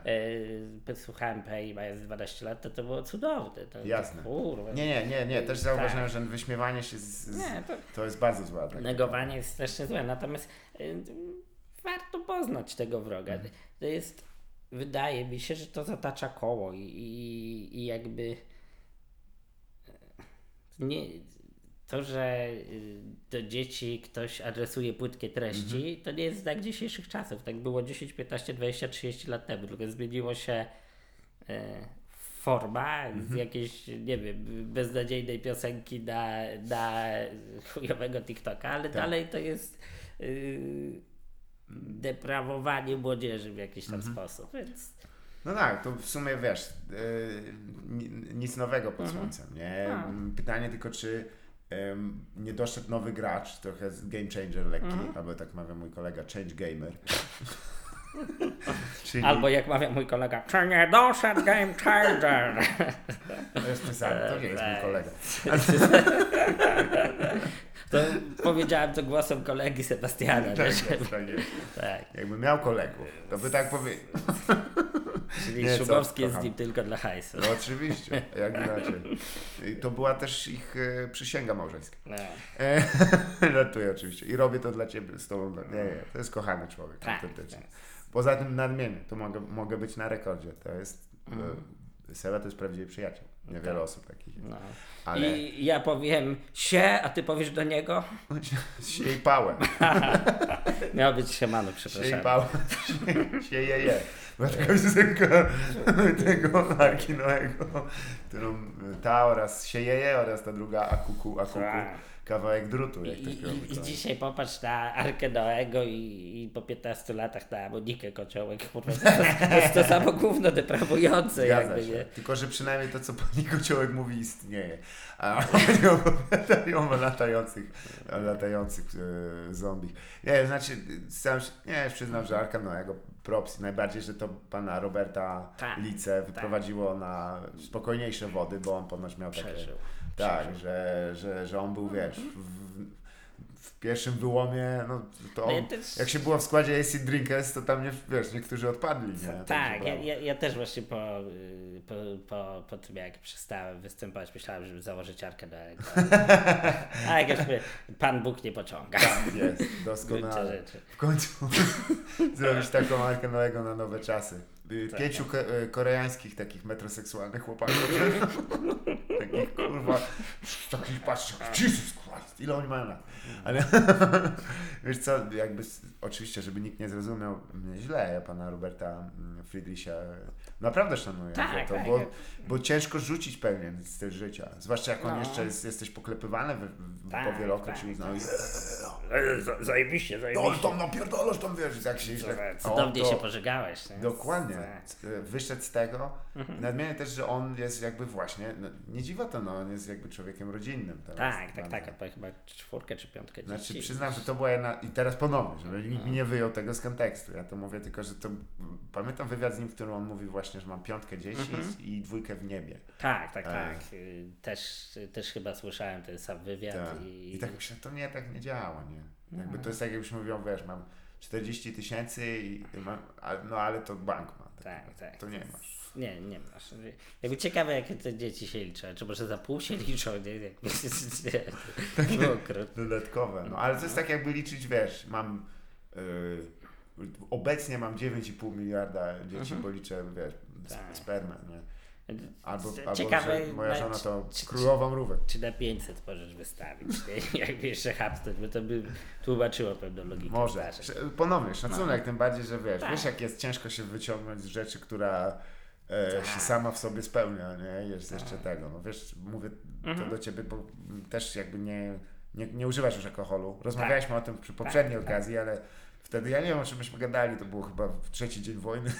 e, słuchałem PEI mając 12 lat, to to było cudowne. To, Jasne. To, kurwa. Nie, nie, nie, nie, też zauważyłem, że wyśmiewanie się z, z, Nie, to to jest bardzo złe. Tak. negowanie jest strasznie złe, natomiast y, warto poznać tego wroga. Mhm. To jest, wydaje mi się, że to zatacza koło i, i, i jakby e, nie, to, że y, do dzieci ktoś adresuje płytkie treści, Mhm. to nie jest znak dzisiejszych czasów. Tak było 10, 15, 20, 30 lat temu, tylko zmieniło się e, forma Mhm. z jakiejś, nie wiem, beznadziejnej piosenki na, na chujowego TikToka, ale Tak. dalej to jest y, deprawowanie młodzieży w jakiś tam Mhm. sposób, więc No tak, to w sumie wiesz, yy, ni- nic nowego pod Mhm. słońcem, nie? A. Pytanie tylko, czy nie doszedł nowy gracz, trochę game changer lekki, Mhm. albo tak mawia mój kolega, change gamer. Czyli, albo jak mawia mój kolega, czy nie doszedł game changer? To jest pisane, to nie jest mój Tak. kolega. To powiedziałem to głosem kolegi Sebastiana. Tak jest, tak jest. tak. Jakby miał kolegów, to by tak powiedział. Czyli Nie, co, Szumowski jest kocham. nim tylko dla hajsu. No oczywiście, jak inaczej. I to była też ich e, przysięga małżeńska. No. E, oczywiście. I robię to dla Ciebie, z Tobą. Nie, nie, to jest kochany człowiek, Tak, autentycznie. tak. Poza tym nadmienię, to mogę, mogę być na rekordzie. To jest, e, Seba to jest prawdziwy przyjaciel. Niewiele Tak. osób takich jest. No. Ale I ja powiem się, a ty powiesz do niego? siej pałem, Miał być siemano, przepraszam. pałem, sieje je. Była taka piosenka tego Arki Noego, którą ta oraz sieje je oraz ta druga akuku, akuku. Tak. Kawałek drutu, I, jak i, robi. I dzisiaj popatrz na Arkę Noego i, i po 15 latach na Monikę Kociołek. Kurwa, to, to jest to samo gówno deprawujące. Zgadza jakby, się. nie? Tylko, że przynajmniej to, co pani Kociołek mówi, istnieje. A oni opowiadają o latających, o latających e. Nie, znaczy, sam, się- nie, przyznam, że Arka Noego props, najbardziej, że to pana Roberta Tak, Lice wyprowadziło na spokojniejsze wody, bo on ponoć miał takie... Tak, że, że, że on był, wiesz, w, w pierwszym wyłomie, no to No ja też- jak się było w składzie AC Drinkers, to tam nie, wiesz, niektórzy odpadli, nie? Tak, ja, ja, ja też właśnie po, y, po, po, po tym jak przestałem występować, myślałem, żeby założyć arkę do ego. A jak już Pan Bóg nie pociąga. Tak, jest, doskonale. W końcu zrobić taką markę nowego na nowe czasy. Y, Tak. Pięciu ko- y, koreańskich takich metroseksualnych chłopaków. kurwa, takich patrz, Jesus Christ, ile oni mają lat. Ale wiesz co, jakby oczywiście, żeby nikt nie zrozumiał mnie źle, ja pana Roberta mm, Friedricha naprawdę szanuję Tak, za to, tak. bo, bo ciężko rzucić pewien styl życia. Zwłaszcza jak on No. jeszcze jest, jesteś poklepywany w, w, Tak, powielokroć tak, i no, Zajebiście, no ale tam napierdolasz tam wiesz, tak się źle. Cudownie O, to- się pożegałeś. nie? Dokładnie. Tak. C- Wyszedł z tego. Nadmienię też, że on jest jakby właśnie, no, nie dziwa to, no, on jest jakby człowiekiem rodzinnym. teraz Tak, tak, tak. a to chyba czwórkę czy piątkę Znaczy dzieci. przyznam, że to była jedna, i teraz ponownie, żeby nikt No. mi nie wyjął tego z kontekstu. Ja to mówię tylko, że to, pamiętam wywiad z nim, w którym on mówi właśnie, że mam piątkę dzieci Mhm. i dwójkę w niebie. Tak, tak, E. tak. Y, Też, też chyba słyszałem ten sam wywiad. Tak. I, I tak myślę, to nie, tak nie działa, nie? Jakby No. to jest tak, jakbyś mówił, wiesz, mam 40 tysięcy i mam, no ale to bank ma. Tak, tak. To nie masz. Nie, nie masz. Jakby ciekawe, jakie te dzieci się liczą. Czy może za pół się liczą, nie? Nie. Było krótko. Dodatkowe, no ale to jest tak jakby liczyć, wiesz, mam yy, obecnie mam 9,5 miliarda dzieci, bo liczę, wiesz, Tak. tak. spermę, nie? Albo, albo ciekawe, że moja na- żona to czy- czy- królową rówek. Czy na 500 możesz wystawić, nie? Jakby jeszcze hapsnąć, bo to by tłumaczyło pewną logikę Może. Ponownie, szacunek, tym bardziej, że wiesz, Tak. wiesz jak jest ciężko się wyciągnąć z rzeczy, która Tak. się sama w sobie spełnia, nie? Jest jeszcze tego, no wiesz, mówię Mhm. to do ciebie, bo też jakby nie, nie, nie używasz już alkoholu. Rozmawialiśmy o tym przy poprzedniej tak. okazji, ale wtedy ja nie wiem, o czym myśmy gadali, to było chyba w trzeci dzień wojny.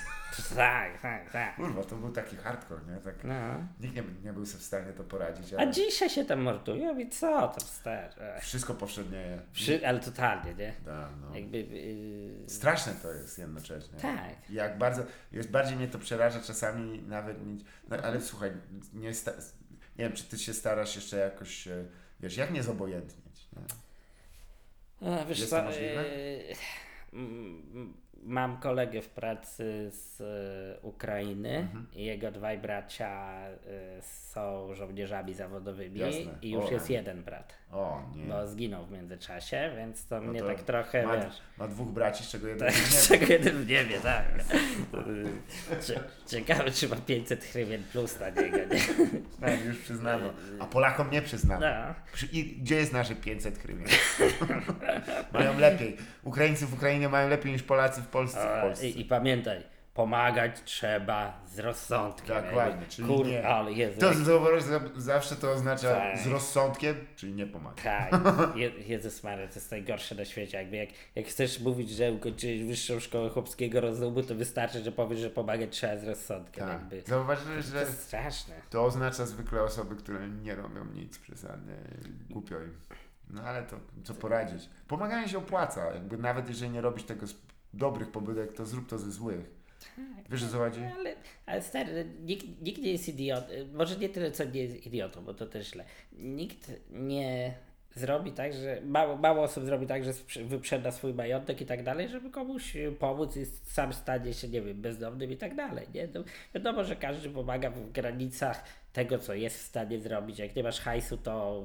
Tak, tak, tak. Kurwa, to był taki hardcore, nie? Tak, No. nikt nie, nie był sobie w stanie to poradzić, A ale dzisiaj się tam mordują i co tam stary? wszystko powszednieje. Przy, ale totalnie, nie? Da, no. Jakby... Yy, Straszne to jest jednocześnie. tak. Jak bardzo, jest bardziej mnie to przeraża czasami nawet, niż- no, ale słuchaj, nie, sta, nie wiem, czy ty się starasz jeszcze jakoś, e, wiesz, jak nie zobojętnieć, nie? A, wiesz Jest co, to możliwe? yy, うんうん mam kolegę w pracy z e, Ukrainy Mhm. i jego dwaj bracia e, są żołnierzami zawodowymi Jasne. i już O. jest jeden brat, O, nie. bo zginął w międzyczasie, więc to No mnie to tak trochę, ma, wiesz... ma dwóch braci, z czego jeden Tak, z czego jeden w niebie, tak. Cie- Ciekawe, czy ma 500 hrywien plus na niego, nie? tak, już przyznano. A Polakom nie przyznano. No. I gdzie jest nasze 500 hrywien? mają lepiej. Ukraińcy w Ukrainie mają lepiej niż Polacy w Polsce. W Polsce. I, I pamiętaj, pomagać trzeba z rozsądkiem. Dokładnie, jakby. czyli Kur, nie. ale Jezu, To zauważ, zawsze to oznacza Tak. z rozsądkiem, czyli nie pomaga. Tak, Je, Jezus Maria, to jest najgorsze na świecie. Jakby jak, jak chcesz mówić, że ukończyłeś wyższą szkołę chłopskiego rozumu, to wystarczy, że powiesz, że pomagać trzeba z rozsądkiem. Tak. Jakby. Zauważyłeś, To że jest straszne. to oznacza zwykle osoby, które nie robią nic przesadnie, głupio im. No ale to co poradzić. Pomaganie się opłaca, jakby nawet jeżeli nie robisz tego z dobrych pobudek, to zrób to ze złych. Wiesz o co chodzi? No, ale, ale stary, nikt, nikt nie jest idiotą. Może nie tyle, co nie jest idiotą, bo to też źle. Nikt nie zrobi tak, że mało, mało osób zrobi tak, że wyprzeda swój majątek i tak dalej, żeby komuś e, pomóc i sam stanie się, nie wiem, bezdomnym i tak dalej. Nie? No, wiadomo, że każdy pomaga w granicach tego, co jest w stanie zrobić. Jak nie masz hajsu, to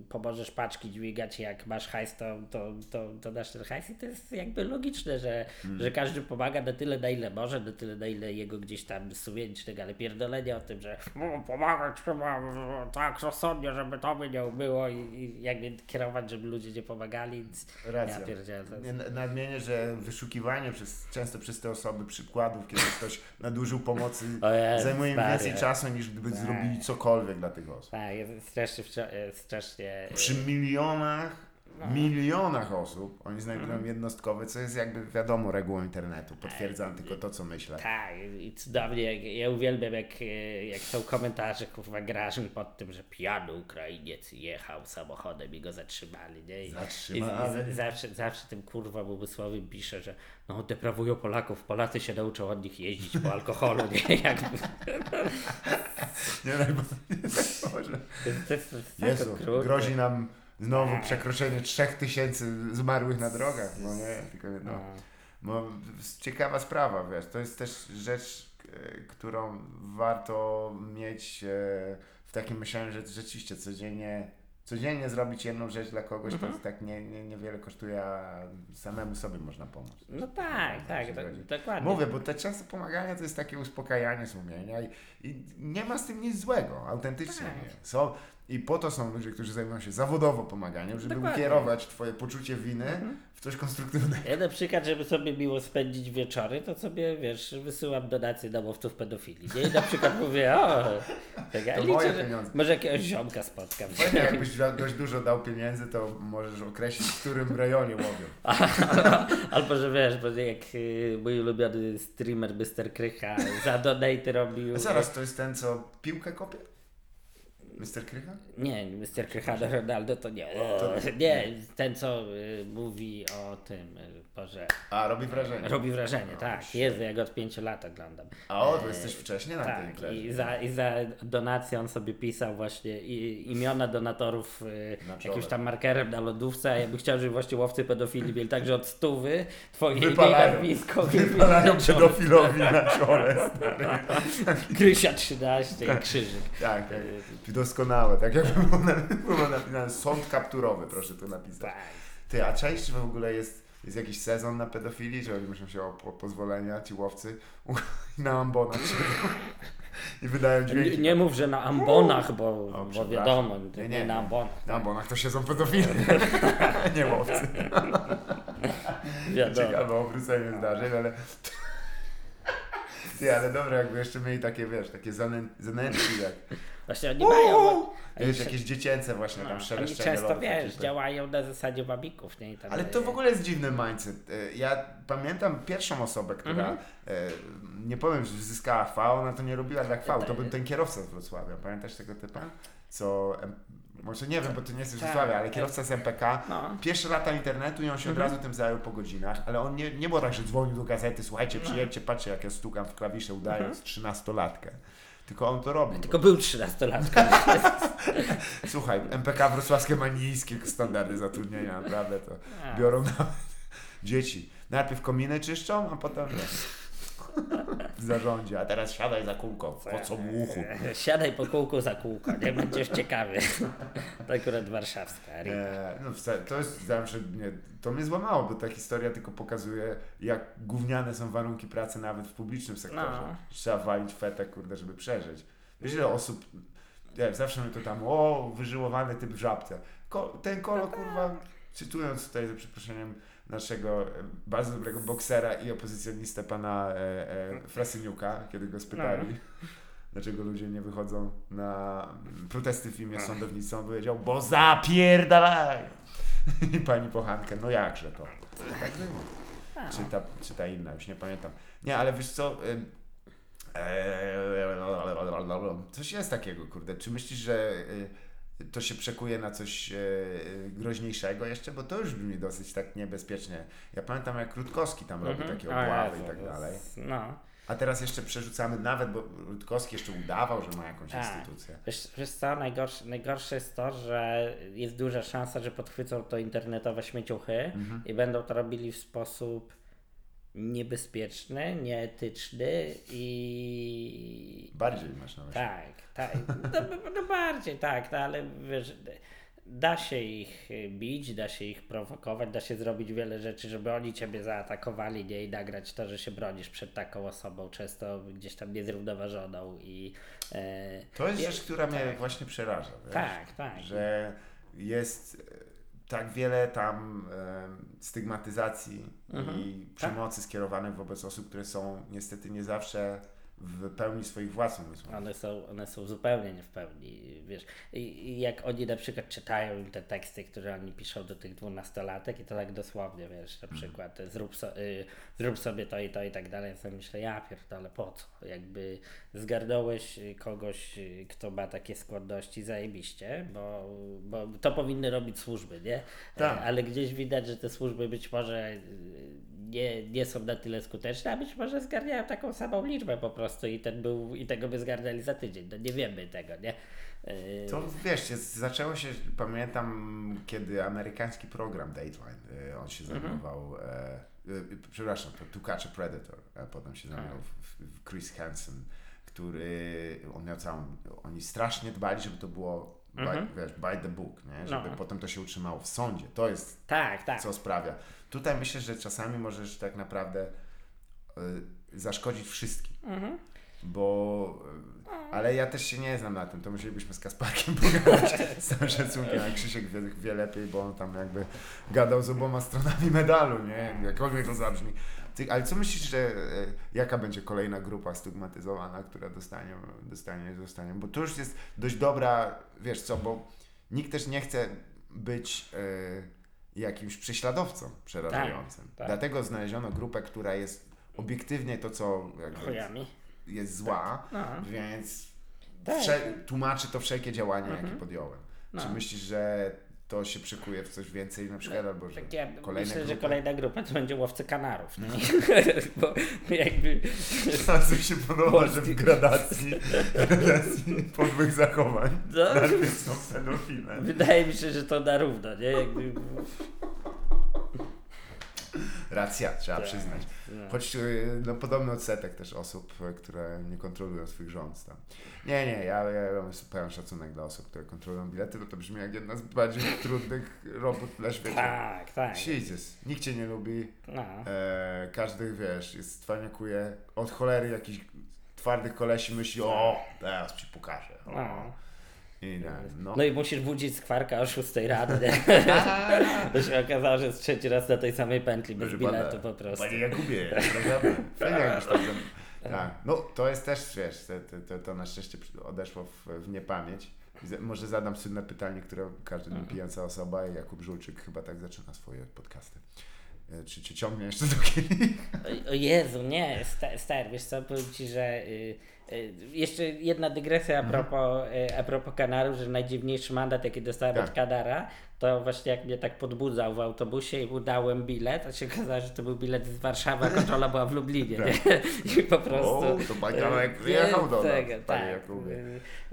y, pomożesz paczki dźwigać, jak masz hajs, to, to, to, to dasz ten hajs i to jest jakby logiczne, że, że każdy pomaga na tyle, na ile może, na tyle, na ile jego gdzieś tam sumiennie, ale pierdolenie o tym, że "O, pomagać trzeba tak rozsądnie, żeby to by nie było i, i jakby kierować, żeby ludzie nie pomagali, Racja. ja pierdzielę. Nadmienię, że wyszukiwanie przez, często przez te osoby przykładów, kiedy ktoś nadużył pomocy, zajmuje więcej czasu niż gdyby Tak. Zrobili cokolwiek dla tych osób. Tak, jest strasznie, e, strasznie Przy milionach, No. milionach osób oni znajdują Mhm. jednostkowe, co jest jakby wiadomo regułą internetu. Potwierdzam tylko to, co myślę. Tak, i cudownie, jak- ja uwielbiam jak, e, jak są komentarze kurwa grażyn pod tym, że pijany Ukrainiec jechał samochodem i go zatrzymali, nie? I, Zatrzymali. I, z- zawsze, zawsze tym kurwa umysłowym pisze, że no deprawują Polaków, Polacy się nauczą od nich jeździć po alkoholu, nie? Jakby, Nie, najbardziej to, to tak okrutne. grozi nam Znowu Tak. przekroczenie 3000 zmarłych na drogach, no nie? Tylko, no. No. Bo ciekawa sprawa, wiesz, to jest też rzecz, e, którą warto mieć e, w takim myśleniu, że rzeczywiście codziennie, codziennie zrobić jedną rzecz dla kogoś, Mhm. to tak nie, nie, niewiele kosztuje, a samemu sobie można pomóc. No tak, tak, zgodzi. dokładnie. Mówię, bo te często pomagania to jest takie uspokajanie sumienia i, i nie ma z tym nic złego, autentycznie Tak. nie. Są, I po to są ludzie, którzy zajmują się zawodowo pomaganiem, żeby Dokładnie. ukierować twoje poczucie winy w coś konstruktywnego. Ja na przykład, żeby sobie miło spędzić wieczory, to sobie, wiesz, wysyłam donacje domowców pedofilii, nie? I na przykład mówię, o, tak, ja To liczę, moje pieniądze. może jakiegoś ziomka spotkam. Fajnie, jakbyś dość dużo dał pieniędzy, to możesz określić, w którym rejonie łowią. Albo, że wiesz, bo jak y, mój ulubiony streamer Mr. Krycha za donate robił... A zaraz, to jest ten, co piłkę kopie? Mr. Krycha? Nie, Mr. Cristiano Ronaldo to nie. To- nie, ten co y, mówi o tym, y, Boże, A, robi wrażenie. robi wrażenie, No, tak. shit. Jezu, ja go od pięciu lat oglądam. A o, to jesteś wcześniej na tej Tak, imprezie. i za, i za donację on sobie pisał właśnie i, imiona donatorów y, jakimś tam markerem na lodówce, a ja bym chciał, żeby właśnie łowcy pedofili mieli także od stówy twoje Wypalają. nazwisko, Wypalają pedofilowi na czole. Krysia 13 i krzyżyk. Tak, tak. Doskonałe, tak jakby było, na, było napisane sąd kapturowy, proszę tu napisać. Ty, a część w ogóle jest, jest jakiś sezon na pedofilii, że oni muszą się o, o pozwolenia, ci łowcy, na ambonach i wydają Nie, dźwięki. nie mów, że na ambonach, bo, O, bo wiadomo, Nie, nie, nie, na nie. ambonach. Na ambonach to siedzą pedofile, nie łowcy. Wiadomo. Ciekawe obrócenie zdarzeń, ale... Ty, ale dobra, jakby jeszcze mieli takie, wiesz, takie zanę, zanętki, jak Właśnie oni mają, bo, wiesz, jakieś dziecięce właśnie no, tam oni szeleszczenie często, lodów, wiesz, jakieś- działają na zasadzie wabików, nie? I tam, Ale to w ogóle jest dziwny mindset. E, Ja pamiętam pierwszą osobę, która, Mhm. e, nie powiem, że zyskała V, ona to nie robiła dla V, to był ten kierowca z Wrocławia. Pamiętasz tego typa? Co, em, może nie wiem, bo ty nie jesteś Tak. Wrocławia, ale kierowca z MPK. No. Pierwsze lata internetu i on się od Mhm. razu tym zajął po godzinach, ale on nie, nie było tak, że dzwonił do gazety, słuchajcie, No. przyjedźcie, patrzcie jak ja stukam w klawisze udając trzynastolatkę. Tylko on to robił. Mhm. Tylko był 13-latką. Słuchaj, MPK wrocławskie ma niskie standardy zatrudnienia, naprawdę to A. biorą nawet dzieci. Najpierw kominy czyszczą, a potem w zarządzie, a teraz siadaj za kółko, po co muchu. Siadaj po kółku za kółko, nie będziesz ciekawy. To akurat warszawska. E, no, to jest, zawsze, nie, to mnie złamało, bo ta historia tylko pokazuje, jak gówniane są warunki pracy nawet w publicznym sektorze. No. Trzeba walić fetę, kurde, żeby przeżyć. Wiesz, ile osób, nie, zawsze mi to tam, o, wyżyłowany typ w żabce. Ko, ten kolo, kurwa, cytując tutaj, za przeproszeniem, naszego e, bardzo dobrego boksera i opozycjonistę pana e, e, Frasyniuka, kiedy go spytali, dlaczego ludzie nie wychodzą na mm, protesty w imię sądownictwa, on powiedział, bo zapierdalają. I pani Pochankę, no jakże to. Tak. A. Czy ta, czy ta inna, już nie pamiętam. Nie, ale wiesz co, eee, coś jest takiego, kurde. Czy myślisz, że y, to się przekuje na coś y, groźniejszego jeszcze? Bo to już brzmi dosyć tak niebezpiecznie. Ja pamiętam, jak Rutkowski tam robił Mhm. takie obławy i tak dalej. No. A teraz jeszcze przerzucamy nawet, bo Rutkowski jeszcze udawał, że ma jakąś instytucję. Wiesz, wiesz co, najgorsze, najgorsze jest to, że jest duża szansa, że podchwycą to internetowe śmieciuchy Mhm. i będą to robili w sposób niebezpieczny, nieetyczny i Bardziej masz na myśli. Tak, tak. No, no bardziej tak, no, ale wiesz, da się ich bić, da się ich prowokować, da się zrobić wiele rzeczy, żeby oni ciebie zaatakowali, nie i nagrać to, że się bronisz przed taką osobą, często gdzieś tam niezrównoważoną i e, To jest Ja- rzecz, która mnie właśnie przeraża. Wiesz? tak, tak. że jest tak wiele tam stygmatyzacji Mhm. i przemocy skierowanych wobec osób, które są niestety nie zawsze w pełni swoich własnych umysłów. One są, one są zupełnie nie w pełni, wiesz. I, jak oni na przykład czytają im te teksty, które oni piszą do tych dwunastolatek i to tak dosłownie, wiesz, na przykład zrób, so, y, zrób sobie to i to i tak dalej, ja sobie myślę, ja pierdolę, po co? Jakby zgarnąłeś kogoś, kto ma takie skłonności, zajebiście, bo, bo to powinny robić służby, nie? Tak. Ale gdzieś widać, że te służby być może nie, nie są na tyle skuteczne, a być może zgarniają taką samą liczbę po prostu i ten był, i tego by zgarnęli za tydzień. No nie wiemy tego, nie? Yy, To wiesz, jest, zaczęło się, pamiętam, kiedy amerykański program Dateline, y, on się zajmował, e, y, przepraszam, to a Predator, a potem się zajmował w, w Chris Hansen, który, on miał całą, oni strasznie dbali, żeby to było by, wiesz, by the book, nie? żeby No. potem to się utrzymało w sądzie. To jest tak, tak. co sprawia. Tutaj myślę, że czasami możesz tak naprawdę y, zaszkodzić wszystkim. Mhm. Bo. y, Ale ja też się nie znam na tym, to musielibyśmy z Kasparkiem pogadać z całym szacunkiem, a Krzysiek wie, wie lepiej, bo on tam jakby gadał z oboma stronami medalu, nie? Jakkolwiek to zabrzmi. Ty, ale co myślisz, że y, jaka będzie kolejna grupa stygmatyzowana, która dostanie, dostanie, dostanie? Bo to już jest dość dobra, wiesz co, bo nikt też nie chce być y, jakimś prześladowcą przerażającym. tak. Dlatego znaleziono grupę, która jest obiektywnie to, co jakby jest zła, No. więc Tak. tłumaczy to wszelkie działania, jakie podjąłem. Czy No. myślisz, że to się przykuje w coś więcej na przykład, albo że Tak ja kolejne myślę, że grupy? kolejna grupa to będzie łowcy kanarów. Nie? Bo jakby Bardzo się podoba, że w gradacji, gradacji podłych zachowań No. najpierw są pedofile. wydaje mi się, że to na równo, nie? Jakby, Racja, trzeba Tak. przyznać. no. Choć y, no, podobny odsetek też osób, y, które nie kontrolują swoich rząd tam. Nie, nie, ja, ja mam pełen szacunek dla osób, które kontrolują bilety, bo to brzmi jak jedna z bardziej trudnych robót na świecie. Tak, tak. Jesus, nikt cię nie lubi, No. e, każdy, wiesz, jest cwaniakuje, od cholery jakichś twardych kolesi myśli, o, teraz ci pokażę. O. No. I nie, no. No i musisz budzić skwarka o 6 rano? To się okazało, że jest trzeci raz na tej samej pętli bez Proszę biletu pana, po prostu. Panie Jakubie. Fajnie jakbyś tak zrobił. Tak. No to jest też, wiesz, to, to, to, na szczęście odeszło w, w niepamięć. Może zadam słynne pytanie, które każdy Mhm. pijąca osoba i Jakub Żulczyk chyba tak zaczyna swoje podcasty. E, Czy cię ciągnie jeszcze do kielich? O- O Jezu, nie, sta- stary, wiesz co, powiem Ci, że y, jeszcze jedna dygresja a Mhm. propos, y, a propos Kanaru, że najdziwniejszy mandat, jaki dostałem Tak. od Kanara, to właśnie jak mnie tak podbudzał w autobusie i mu dałem bilet, a się okazało, że to był bilet z Warszawy, a kontrola była w Lublinie, nie? I po prostu... Tak. O, to pan y, przyjechał do nas, tego, panie tak. Jakubie.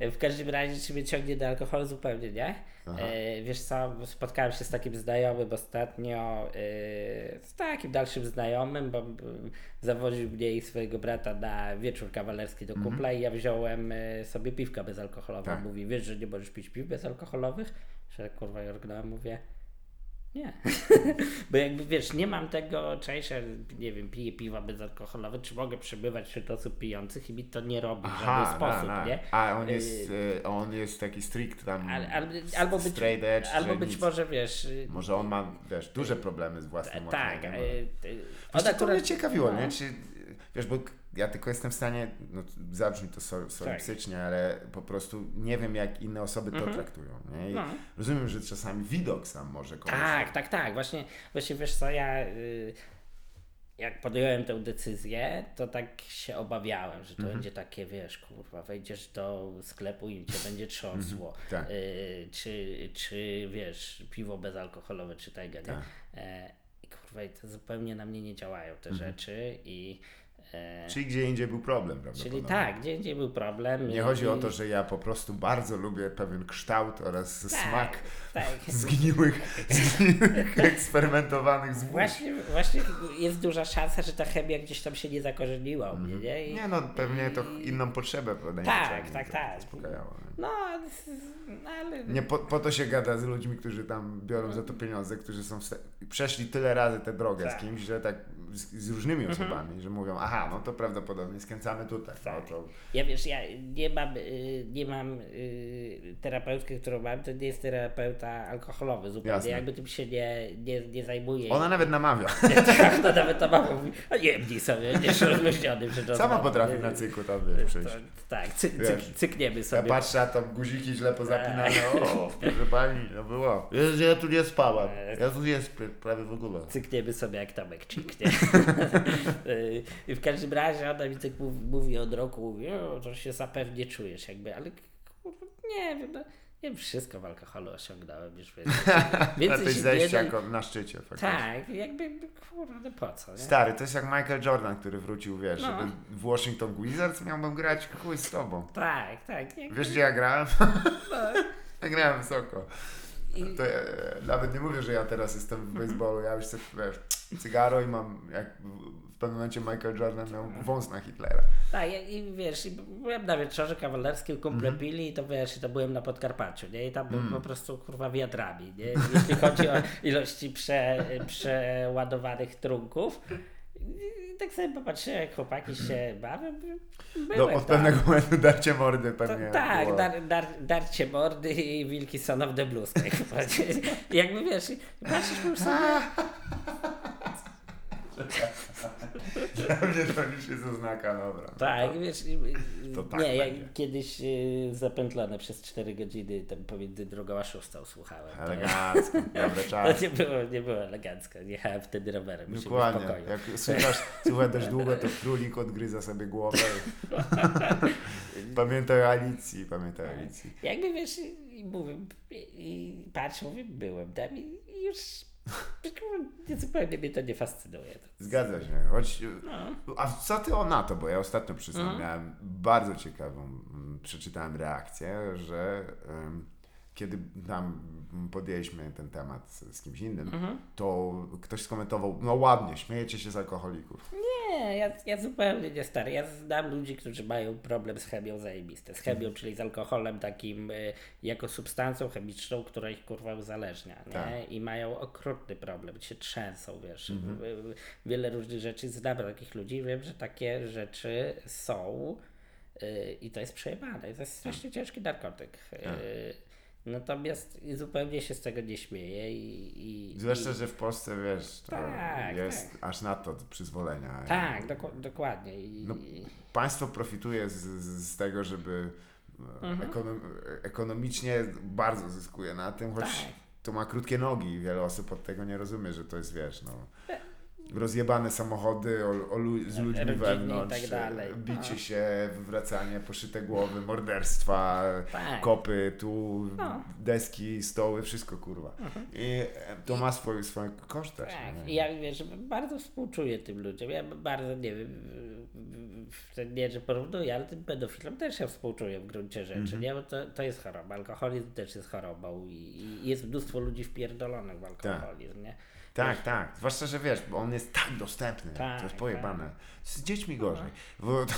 Y, W każdym razie, czy mnie ciągnie do alkoholu zupełnie, nie? E, wiesz co, spotkałem się z takim znajomym ostatnio, e, z takim dalszym znajomym, bo e, zawoził mnie i swojego brata na wieczór kawalerski do kumpla i ja wziąłem e, sobie piwka bezalkoholową. Mhm. Tak. Mówi, wiesz, że nie możesz pić piw bezalkoholowych? Że kurwa jorgnąłem, mówię, nie. Bo jakby wiesz, nie mam tego, cześć, nie wiem, piję piwa bezalkoholowe, czy mogę przebywać wśród osób pijących i mi to nie robi w żaden sposób, na, na. nie? A on Y, jest, e, on jest taki strict tam, Al, al, albo być, straight edge, albo być nic. może wiesz. y, Może on ma, wiesz, duże problemy z własnym tak. ochronieniem, y, y, Wiesz, on co, to mnie ciekawiło, no. nie? Czy, wiesz, bo ja tylko jestem w stanie, no zabrzmi to so- Tak. solipsycznie, ale po prostu nie wiem, jak inne osoby to traktują, nie? I No. Rozumiem, że czasami widok sam może komuś... Tak, tak, tak. Właśnie, właśnie wiesz co, ja y, jak podjąłem tę decyzję, to tak się obawiałem, że to Mhm. będzie takie, wiesz, kurwa, wejdziesz do sklepu i cię będzie trząsło. tak. Y, czy, czy wiesz, piwo bezalkoholowe, czy tego, nie? Tak. E, I kurwa, i to zupełnie na mnie nie działają te Mhm. rzeczy i Czyli gdzie indziej był problem, Czyli prawdopodobnie. tak, gdzie indziej był problem. Nie i- chodzi o to, że ja po prostu bardzo lubię pewien kształt oraz Tak, smak Tak. zgniłych, zgniłych eksperymentowanych zwłok. Właśnie, właśnie jest duża szansa, że ta chemia gdzieś tam się nie zakorzeniła u mnie, nie? I, Nie no, pewnie to inną potrzebę pewnie Tak, tak, tak. zaspokajało, nie? No, ale... Nie po, po to się gada z ludźmi, którzy tam biorą za to pieniądze, którzy są w przeszli tyle razy tę drogę Tak. z kimś, że tak z, z różnymi osobami, że mówią, aha, no to prawdopodobnie skręcamy tutaj. Tak. No to, Ja wiesz, ja nie mam, y, nie mam y, terapeutkę, którą mam, to nie jest terapeuta alkoholowy zupełnie, Jasne. jakby tym się nie, nie, nie zajmuje. ona nawet namawia. tak, to nawet ta mama mówi, a jebnij sobie, nie jest przed Sama potrafi nie? na cyku tam wiesz, To, tak, cy, Wiesz, cykniemy Ja sobie. patrzę, a tam guziki źle pozapinane. O, proszę pani, no było. Ja, ja tu nie spałam. Ja tu nie prawie w ogóle. Cykniemy sobie jak Tomek ciknie. Y, I w każdym razie ona mi tak mówi, mówi od roku, mówi, to się zapewnie czujesz jakby, ale kurwa, nie wiem, no, Ja wszystko w alkoholu osiągnąłem już więcej. zejście nie da- jako na szczycie faktycznie. Tak, jakby, kurwa, no po co, nie? Stary, to jest jak Michael Jordan, który wrócił, wiesz, No. żeby w Washington Wizards miałbym grać chuj z tobą. Tak, tak. Jakby, Wiesz gdzie ja grałem? no, Ja grałem wysoko. I, To ja, nawet nie mówię, że ja teraz jestem w baseballu, ja już sobie, wiesz, cygaro i mam, jak w pewnym momencie Michael Jordan miał wąs na Hitlera. tak, i, i wiesz, i byłem na wieczorze kawalerskim, kumple pili i to wiesz, i to byłem na Podkarpaciu, nie? I tam był po prostu, kurwa, wiadrami, nie? Jeśli chodzi o ilości prze, przeładowanych trunków. I tak sobie popatrzyłem, jak chłopaki się bawią. Byłem No, od tam. pewnego momentu darcie mordy To, pewnie. tak, było. dar, dar, darcie mordy i wilki son of the blues. Tak, jakby wiesz, patrzysz już sobie, Dla mnie to już jest oznaka, dobra. no tak, to- wiesz, to tak nie, ja będzie. kiedyś y, zapętlone przez 4 godziny tam pomiędzy drugą a szóstą słuchałem. To, Elegancko, dobre to czas. nie było, nie było elegancko, jechałem wtedy rowerem, Dokładnie. Jak słuchasz, słuchaj dość długo, to królik odgryza sobie głowę. Pamiętaj o Alicji, pamiętaj o Alicji. Jakby wiesz, i, mówię, i, patrzę, mówię, byłem tam i, już zupełnie mnie to nie fascynuje. Zgadza się. Choć, No. a co ty o NATO? Bo ja ostatnio przyznam, Mhm. miałem bardzo ciekawą, mm, przeczytałem reakcję, że em, kiedy tam podjęliśmy ten temat z, z kimś innym, Mhm. to ktoś skomentował, no ładnie, śmiejecie się z alkoholików. Nie, ja, ja zupełnie nie stary. Ja znam ludzi, którzy mają problem z chemią zajebiste. Z chemią, Mhm. czyli z alkoholem takim y, jako substancją chemiczną, która ich kurwa uzależnia, nie? Tak. I mają okrutny problem, się trzęsą, wiesz. Mhm. Y, y, Wiele różnych rzeczy. Znam takich ludzi, wiem, że takie rzeczy są y, i to jest przejebane. To jest strasznie ciężki narkotyk. Y, Tak. Natomiast zupełnie się z tego nie śmieję i... i Zwłaszcza, że w Polsce, wiesz, to Tak, jest aż na to przyzwolenia. Tak, doku- dokładnie. I, No, Państwo profituje z, z, tego, żeby e, Mhm. ekonom, ekonomicznie bardzo zyskuje na tym, choć Tak. to ma krótkie nogi i wiele osób od tego nie rozumie, że to jest, wiesz, no E. rozjebane samochody o, o lu- z ludźmi Rodziny i wewnątrz, tak dalej. bicie No. się, wywracanie, poszyte głowy, morderstwa, Tak. kopy, tu No. Mhm. deski, stoły, wszystko kurwa. I e, to ma swój, swój koszt też. Tak, i ja wiesz, bardzo współczuję tym ludziom. Ja bardzo nie wiem, nie, że porównuję, ale tym pedofilom też ja współczuję w gruncie rzeczy, Mhm. nie? Bo to, to jest choroba. Alkoholizm też jest chorobą i, i jest mnóstwo ludzi wpierdolonych w alkoholizm, nie? Tak, tak. Zwłaszcza, że wiesz, bo on jest tak dostępny. Tak, to jest pojebane. Z dziećmi gorzej. Bo to...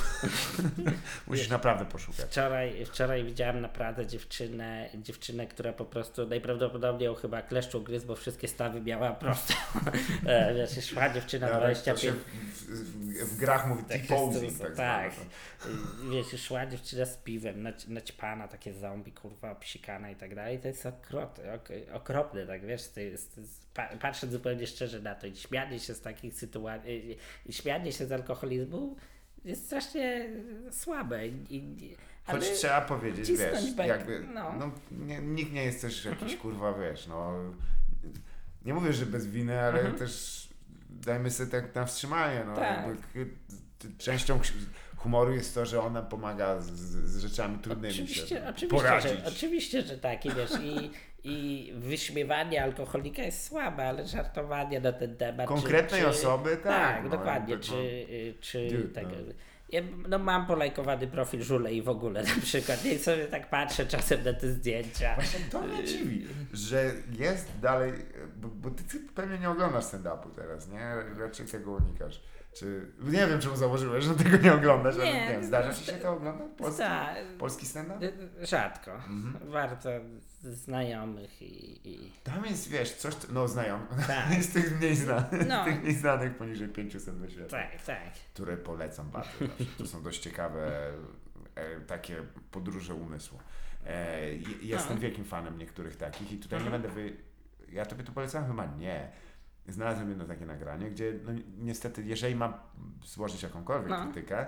Musisz naprawdę poszukać. Wczoraj, wczoraj widziałem naprawdę dziewczynę, dziewczynę, która po prostu najprawdopodobniej ją chyba kleszczu gryzł, bo wszystkie stawy miała prosto. Wiesz, szła dziewczyna Ja, tak, to 25 się w, w, w grach mówi Tak T-posing. jest, Tak, tak. Y, Wiesz, szła dziewczyna z piwem, naci- naćpana, takie zombie, kurwa, obsikana i tak dalej. To jest okropne, ok, okropne tak wiesz, to jest, to jest, pa, patrzę zupełnie szczerze na to i śmianie się z takich sytuacji, i śmianie się z alkoholizmu jest strasznie słabe. I, i, Choć trzeba powiedzieć, wiesz, bek, jakby, no. no. nie, nikt nie jest też jakiś kurwa, wiesz, no, nie mówię, że bez winy, ale też dajmy sobie tak na wstrzymanie, no, Tak. jakby, częścią humoru jest to, że ona pomaga z, z z rzeczami trudnymi Oczywiście, się oczywiście, poradzić. że, oczywiście, że tak. I wiesz, i, i wyśmiewanie alkoholika jest słabe, ale żartowanie na ten temat. Konkretnej czy, czy, osoby, tak, no, dokładnie. Czy, y, czy Dude, tego. no. Ja no, mam polajkowany profil Żule i w ogóle na przykład. I sobie tak patrzę czasem na te zdjęcia. Właśnie to mnie dziwi, że jest dalej, bo, bo ty, ty pewnie nie oglądasz stand-upu teraz, nie? Raczej tego unikasz. Czy, nie wiem, czemu założyłeś, że tego nie oglądasz, ale Nie, nie wiem, zdarza ci się to oglądać? Polski, Tak. polski stand-up? Y, Rzadko. Mhm. Bardzo znajomych i. i... Tam jest, wiesz, coś, no znają, Tak. z tych mniej znanych, No. tych mniej znanych poniżej 500 na świecie, Tak, tak. które polecam bardzo. To są dość ciekawe e, takie podróże umysłu. E, je- jestem No. wielkim fanem niektórych takich i tutaj nie Mhm. będę wy... Ja tobie to polecam? Chyba nie. Znalazłem jedno takie nagranie, gdzie no, ni- niestety, jeżeli mam złożyć jakąkolwiek No. krytykę,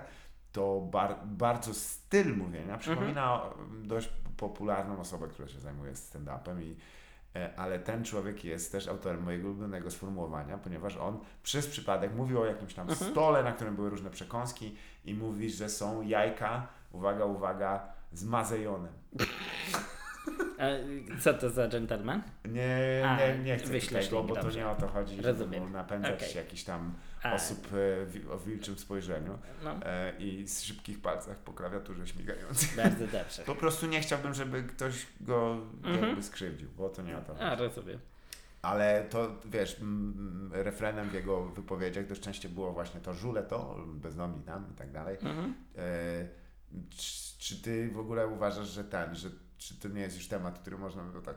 to bar, bardzo styl mówienia przypomina Mhm. dość popularną osobę, która się zajmuje stand-upem i e, ale ten człowiek jest też autorem mojego ulubionego sformułowania, ponieważ on przez przypadek mówił o jakimś tam Mhm. stole, na którym były różne przekąski i mówi, że są jajka, uwaga, uwaga, z mazejonem. A co to za gentleman? Nie, A, nie, nie chcę wyślesz tego, bo to dobrze. nie o to chodzi, żeby Rozumiem. mu napędzać Okej. jakichś tam A. osób e, o wilczym spojrzeniu No, e, i z szybkich palcach po klawiaturze śmigających. bardzo dobrze. Po prostu nie chciałbym, żeby ktoś go Mhm. jakby skrzywdził, bo to nie o to chodzi. A, rozumiem. Ale to, wiesz, refrenem w jego wypowiedziach dość często było właśnie to żule to, bezdomni tam i tak dalej. Mhm. E, czy, czy ty w ogóle uważasz, że ten, że czy to nie jest już temat, który można by tak...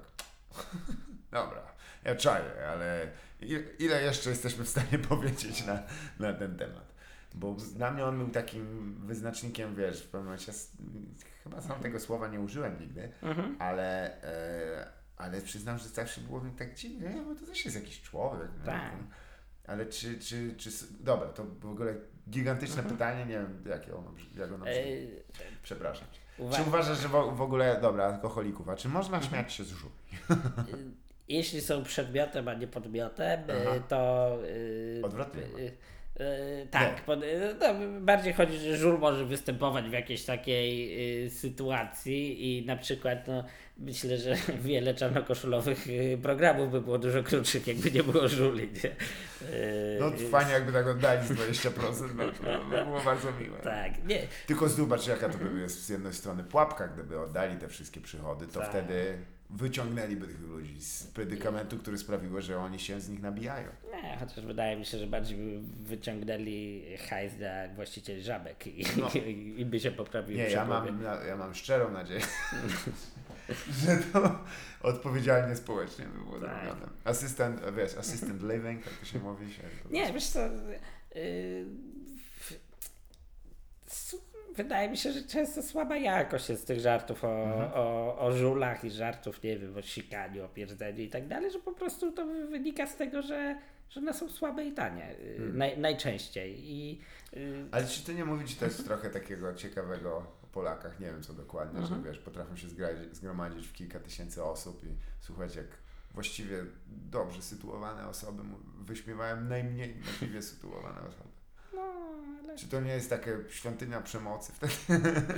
Dobra, ja czaję, ale ile, jeszcze jesteśmy w stanie powiedzieć na, na ten temat? Bo dla mnie on był takim wyznacznikiem, wiesz, w pewnym momencie, chyba sam tego słowa nie użyłem nigdy, Mhm. ale, e, ale przyznam, że zawsze było mi tak dziwne, nie, bo to też jest jakiś człowiek. Tak. Ale czy, czy, czy, dobra, to w ogóle gigantyczne pytanie, nie wiem, jakie ono, jak ono brzmi. Mhm. E, Czy uważasz, że w, w ogóle, dobra, alkoholików, a czy można Mhm. śmiać się z żółwi? Jeśli są przedmiotem, a nie podmiotem, e, Aha. to. e, Odwrotnie chyba. e, tak, pod, e, no, bardziej chodzi, że żul może występować w jakiejś takiej e, sytuacji i na przykład no, myślę, że wiele czarnokoszulowych e, programów by było dużo krótszych, jakby nie było żuli. Nie? E, No fajnie jakby tak oddali z 20%, no, to by było bardzo miłe. Tak, nie. Tylko zobacz jaka to by jest z jednej strony pułapka, gdyby oddali te wszystkie przychody, to Tak. wtedy wyciągnęliby tych ludzi z predykamentu, który sprawiło, że oni się z nich nabijają. Nie, chociaż wydaje mi się, że bardziej by wyciągnęli hajs dla właścicieli żabek i, No. i, i by się poprawił Nie, ja mam, ja mam szczerą nadzieję, że to odpowiedzialnie społecznie by było Tak. zrobione. Asystent, wiesz, assistant living, tak to się mówi. Się, Nie, wiesz co, yy, wydaje mi się, że często słaba jakość jest tych żartów o, Mhm. o, o żulach i żartów, nie wiem, o sikaniu, o pierdzeniu i tak dalej, że po prostu to wy- wynika z tego, że, że one są słabe i tanie yy, Mhm. naj, najczęściej i yy, Ale czy ty nie mówić też trochę takiego ciekawego Polakach, nie wiem co dokładnie, Mhm. że wiesz, potrafią się zgromadzić w kilka tysięcy osób i słuchać jak właściwie dobrze sytuowane osoby wyśmiewają najmniej możliwie sytuowane osoby. no, ale Czy to nie jest taka świątynia przemocy wtedy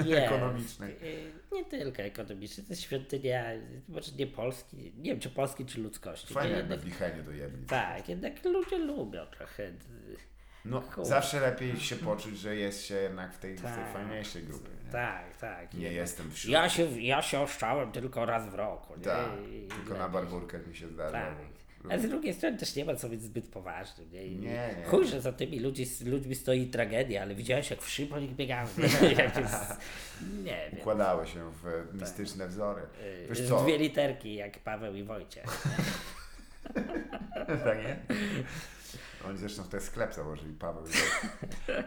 Jest. ekonomicznej? Y, Nie tylko ekonomiczny, to jest świątynia, może nie Polski, nie wiem czy Polski, czy ludzkości. Fajnie jednak, w Licheniu dojebli. tak, jednak ludzie lubią trochę. No, zawsze lepiej się poczuć, że jest się jednak w tej, w tej Tak. fajniejszej grupie. Tak, tak. nie jestem wśród. Ja się, ja się oszczałem tylko raz w roku. Nie? Tak, I- tylko na barburkę mi się zdarza. Tak. A z drugiej strony też nie ma co być zbyt poważnym. Nie, Nie, nie. Chuj, że za tymi ludzi, ludźmi stoi tragedia, ale widziałeś jak w szyb oni biegały. Nie, wiem. Układały się w mistyczne wzory. Y, Wiesz w co? Dwie literki jak Paweł i Wojciech. tak nie? Oni zresztą w ten sklep założyli, Paweł. i Wojciech.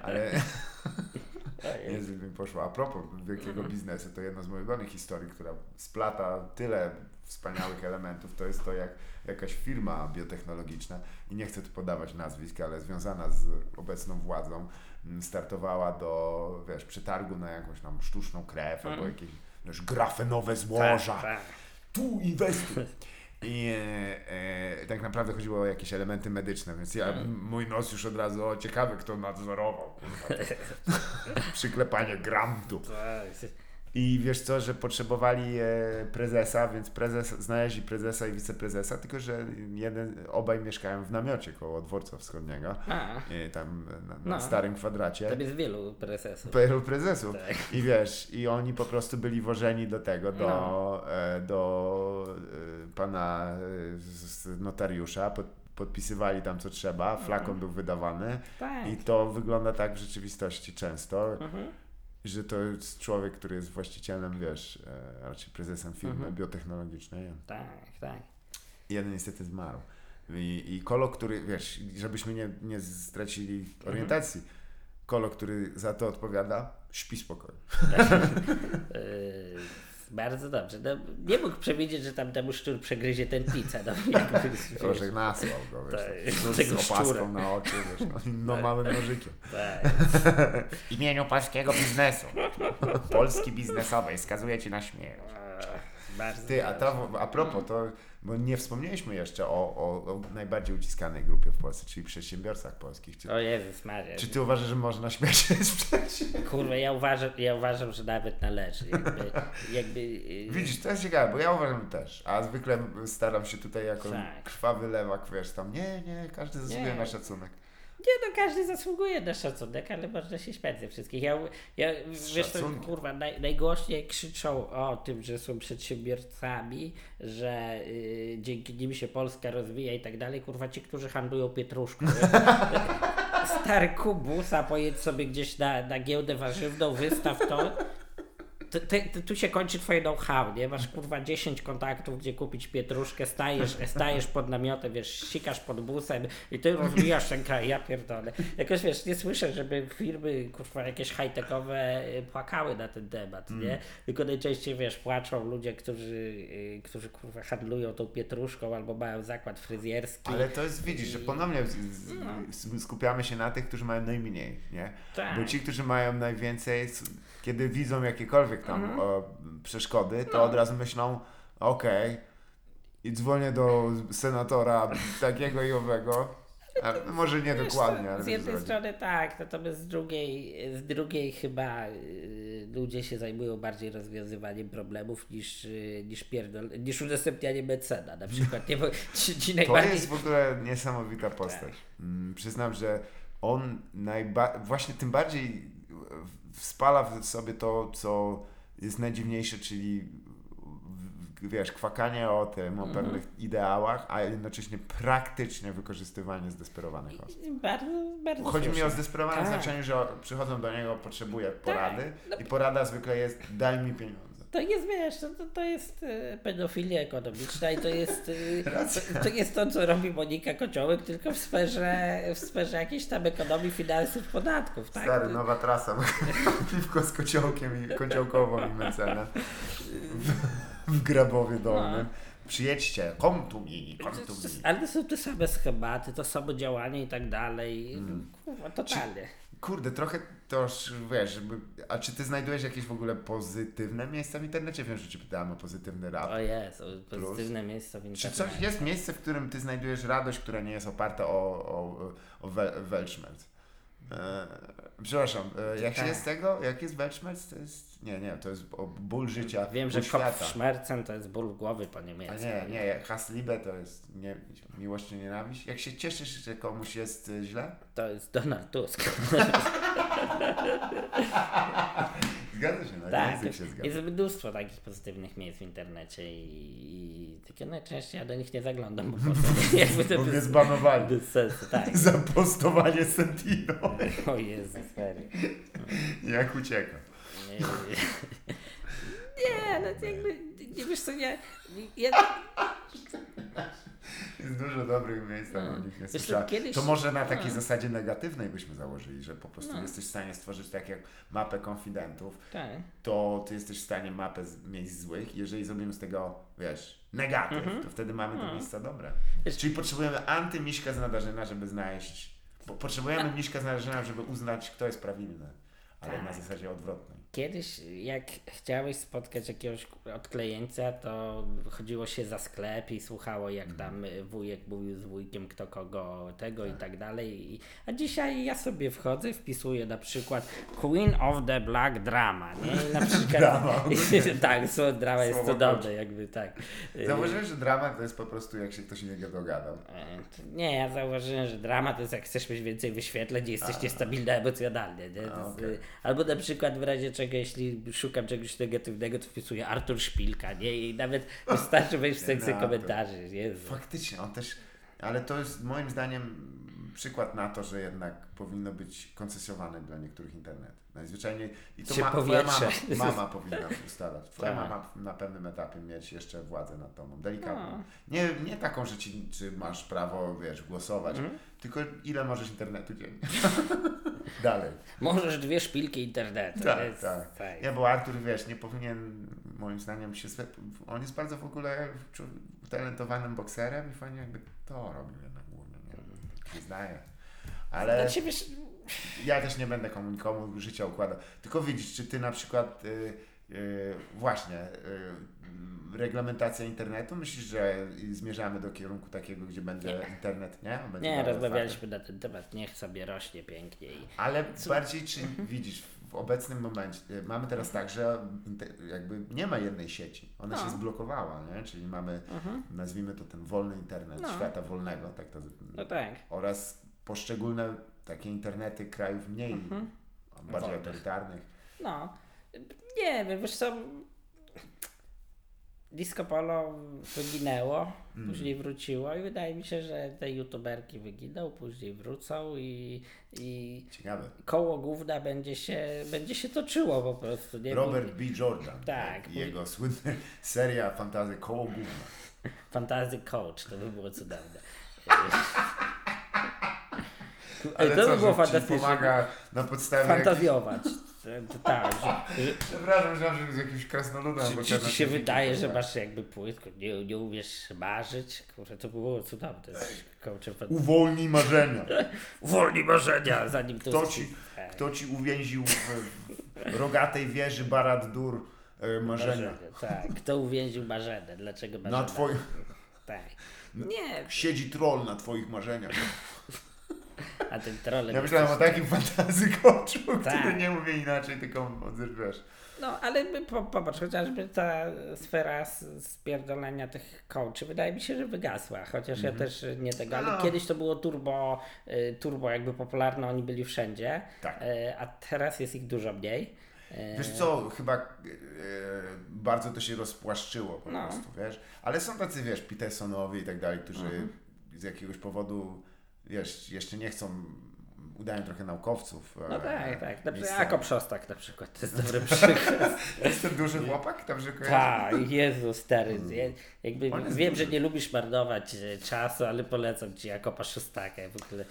Ale niezbyt mi poszło. A propos wielkiego biznesu, to jedna z moich ulubionych historii, która splata tyle wspaniałych elementów, to jest to, jak jakaś firma biotechnologiczna, i nie chcę tu podawać nazwisk, ale związana z obecną władzą, m, startowała do, wiesz, przetargu na jakąś tam sztuczną krew albo jakieś, wiesz, grafenowe złoża Tak, tak. tu inwestuj. I e, e, tak naprawdę chodziło o jakieś elementy medyczne, więc ja, Mm. mój nos już od razu, o ciekawy kto nadzorował, przyklepanie grantu. I wiesz co, że potrzebowali e, prezesa, więc prezes, znaleźli prezesa i wiceprezesa, tylko że jeden, obaj mieszkają w namiocie koło dworca wschodniego, A, tam na, na No. starym kwadracie. tam jest wielu prezesów. PRL prezesów. Tak. I wiesz, i oni po prostu byli wożeni do tego, do, No. e, do e, pana notariusza, pod, podpisywali tam co trzeba, flakon był wydawany Tak. i to wygląda tak w rzeczywistości często, Mhm. Że to jest człowiek, który jest właścicielem, wiesz, e, raczej prezesem firmy Mhm. biotechnologicznej. Tak, tak. Jeden niestety zmarł. I, I Kolo, który, wiesz, żebyśmy nie, nie stracili Mhm. orientacji, Kolo, który za to odpowiada, śpi spokojnie. Bardzo dobrze. No, nie mógł przewidzieć, że tam temu szczur przegryzie tętnicę. No, jakby, To, nasłał go, wiesz, Tak, tak, tego z opaską szczura. na oczy, wiesz, no, no małym nożykiem. tak. W imieniu polskiego biznesu, Polski biznesowej, skazuję Ci na śmierć. Bardzo Ty, a, to, a propos, to, bo nie wspomnieliśmy jeszcze o, o, o najbardziej uciskanej grupie w Polsce, czyli przedsiębiorcach polskich. Czy, O Jezus Maria. czy ty uważasz, że można śmiać się z przedsiębiorców? Kurwa, ja uważam, ja uważam, że nawet należy. Jakby, jakby, yy, Widzisz, to jest ciekawe, bo ja uważam też, a zwykle staram się tutaj jako Tak. krwawy lewak, wiesz, tam nie, nie, każdy zasługuje na szacunek. Nie no, każdy zasługuje na szacunek, ale można się śmiać ze wszystkich. Ja, ja wiesz, to, kurwa, naj, najgłośniej krzyczą o tym, że są przedsiębiorcami, że y, dzięki nim się Polska rozwija i tak dalej. Kurwa, ci, którzy handlują pietruszką. Stary kubus, a pojedź sobie gdzieś na, na giełdę warzywną, wystaw to. Ty, ty, ty, tu się kończy twoje know-how, nie? Masz kurwa 10 kontaktów, gdzie kupić pietruszkę, stajesz, stajesz pod namiotem, wiesz, sikasz pod busem i ty rozwijasz ten kraj, ja pierdolę. Jakoś wiesz, nie słyszę, żeby firmy kurwa jakieś high-techowe y, płakały na ten temat, nie? Tylko najczęściej wiesz, płaczą ludzie, którzy, y, którzy kurwa handlują tą pietruszką albo mają zakład fryzjerski. Ale to jest, widzisz, że ponownie z, skupiamy się na tych, którzy mają najmniej, nie? Tak. Bo ci, którzy mają najwięcej, kiedy widzą jakiekolwiek tam Mhm. o, przeszkody, to No. od razu myślą, okej, i dzwonię do senatora takiego i owego, a może nie Wiesz, dokładnie, to ale Z jednej strony tak, natomiast z drugiej, z drugiej chyba y, ludzie się zajmują bardziej rozwiązywaniem problemów niż, y, niż, pierdol, niż udostępnianie mecena na przykład. Nie, bo ci, ci To najbardziej... jest w ogóle niesamowita postać. Mm, Przyznam, że on najba- właśnie tym bardziej spala w sobie to, co jest najdziwniejsze, czyli wiesz, kwakanie o tym, o Mhm. pewnych ideałach, a jednocześnie praktyczne wykorzystywanie zdesperowanych osób. Bardzo, bardzo Chodzi mi o zdesperowane Tak. znaczeniu, że przychodzą do niego, potrzebuje porady no- i porada zwykle jest daj mi pieniądze. To jest, wiesz, to, to, to jest y, pedofilia ekonomiczna i to jest, y, to, to jest to, co robi Monika Kociołek, tylko w sferze, w sferze jakiejś tam ekonomii, finansów, podatków, tak? Stary, nowa trasa. Piwko z kociołkiem i kociołkową i mecenę. W, w Grabowie Dolnym. Przyjedźcie, come to me, come to me. Ale to są te same schematy, to samo działanie i tak dalej. Mm. Kurwa, totalnie. Kurde, trochę to już, wiesz. A czy ty znajdujesz jakieś w ogóle pozytywne miejsca w internecie? Wiem, że ci pytałem o pozytywny rap. O jest, pozytywne miejsce w Czy internecie. coś jest miejsce, w którym ty znajdujesz radość, która nie jest oparta o, o, o wel? E, przepraszam, e, jak się Tak. jest tego? Jak jest Weltschmerz? To jest... Nie, nie, to jest ból życia, Wiem, ból że. Kopfschmerzen to jest ból głowy po A niemiecku. nie, nie, Hassliebe to jest nie, miłość czy nienawiść. Jak się cieszysz, że komuś jest y, źle? To jest Donald Tusk. Zgadza się, no tak, język się zgadza. jest mnóstwo takich pozytywnych miejsc w internecie i, i takie najczęściej ja do nich nie zaglądam, bo po? Jakby to mnie zbanowali bez sensu, tak. za postowanie Sentino. O Jezus, serio. Jak ucieka. Nie, no jakby, nie wiesz co, nie, ja, Jest dużo dobrych miejsc, ale o nich nie słyszałem. kiedyś- To może na takiej no. zasadzie negatywnej byśmy założyli, że po prostu No. jesteś w stanie stworzyć tak jak mapę konfidentów, tak. to ty jesteś w stanie mapę miejsc złych. Jeżeli zrobimy z tego, wiesz, negatyw, to wtedy mamy te No. miejsca dobre. Wiesz- Czyli potrzebujemy antymiśka z nadarzyna, żeby znaleźć. Potrzebujemy miśka z nadarzyna, żeby uznać, kto jest prawilny. Ale na Tak. zasadzie odwrotnej. Kiedyś, jak chciałeś spotkać jakiegoś odklejeńca, to chodziło się za sklep i słuchało, jak tam wujek mówił z wujkiem, kto kogo tego i tak dalej. I- A dzisiaj ja sobie wchodzę, wpisuję na przykład Queen of the Black Drama, nie? I na przykład, Drama. tak, słowo drama jest Słowo cudowne, jakby tak. Zauważyłeś, że dramat to jest po prostu jak się ktoś nie dogadał. E, Nie, ja zauważyłem, że dramat to jest jak chcesz mieć więcej wyświetleń, nie jesteś niestabilny emocjonalnie. Nie? A, jest, okej. y, Albo na przykład w razie czego, jeśli szukam czegoś negatywnego, to wpisuję Artur Szpilka, nie? I nawet wystarczy wejść w sekcję komentarzy. Jezu. Faktycznie, on też. Ale to jest moim zdaniem przykład na to, że jednak powinno być koncesjowane dla niektórych internet. Najzwyczajniej. I to ma, twoja mama, mama powinna ustalać. Twoja Tak. mama na pewnym etapie mieć jeszcze władzę nad tobą. Delikatną. No. Nie, nie taką, że ci, czy masz prawo, wiesz, głosować, Mhm. tylko ile możesz internetu dziennie. Dalej. Możesz dwie szpilki internetu. Tak, tak. tak. Nie, bo Artur, wiesz, nie powinien, moim zdaniem, się. swe- On jest bardzo w ogóle utalentowanym bokserem i fajnie jakby to robił jednak głównie. Nie, nie zdaje. Ale Znaczy, wiesz, ja też nie będę komu nikomu życia układał. Tylko widzisz, czy ty na przykład y, Yy, właśnie, yy, reglamentacja internetu. Myślisz, że zmierzamy do kierunku takiego, gdzie będzie internet, nie? Będzie Nie, rozmawialiśmy na ten temat, niech sobie rośnie pięknie i Ale bardziej, czy widzisz, w obecnym momencie y, mamy teraz tak, że jakby nie ma jednej sieci. Ona No. się zblokowała, nie? Czyli mamy, nazwijmy to ten wolny internet, No. świata wolnego, tak to, no tak. oraz poszczególne takie internety krajów mniej, bardziej Wolnych. autorytarnych. No, nie wiem, wiesz co, Disco Polo wyginęło, Mm. później wróciło i wydaje mi się, że te youtuberki wyginą, później wrócą i, i Ciekawe. koło główna będzie się, będzie się toczyło po prostu. Nie? Robert B. Jordan. Tak. i Jego słynna seria fantazy Koło Główne. Fantasy Coach, to by było cudowne. Ale to co, by było fantastyczne. pomaga na podstawie... Fantazjować. Tak, że, że, Przepraszam, myślałem, że z jakimś krasnoludem. Czy, czy ci się wydaje, że masz jakby płytko, nie, nie umiesz marzyć? Kurczę, to było cudowne. Uwolnij marzenia. Uwolnij marzenia, zanim to Kto ci, kto ci uwięził w, rogatej wieży Barad-dur e, marzenia? Tak, kto uwięził marzenę? Dlaczego marzena? Na twoim, Tak. Nie, siedzi troll na twoich marzeniach. A ten trolem... Ja myślałem o takim fantazy koczu, Tak. który nie mówi inaczej, tylko wiesz. No, ale po, popatrz, chociażby ta sfera spierdolenia tych coachy, wydaje mi się, że wygasła, chociaż ja też nie tego, ale No. kiedyś to było turbo, y, turbo jakby popularne, oni byli wszędzie, Tak. y, a teraz jest ich dużo mniej. Y, Wiesz co, chyba e, bardzo to się rozpłaszczyło po No. prostu, wiesz. Ale są tacy, wiesz, Petersonowie i tak dalej, którzy Mhm. z jakiegoś powodu, wiesz, jeszcze nie chcą, udają trochę naukowców. No e, tak, tak. Na przykład miejscowych. Jakob Szostak na przykład, to jest dobry przykład. Jest ten duży chłopak? Dobrze? Tak, Jezu stary, ja, jakby wiem, duży. że nie lubisz marnować e, czasu, ale polecam Ci Jakoba Szostaka w ogóle.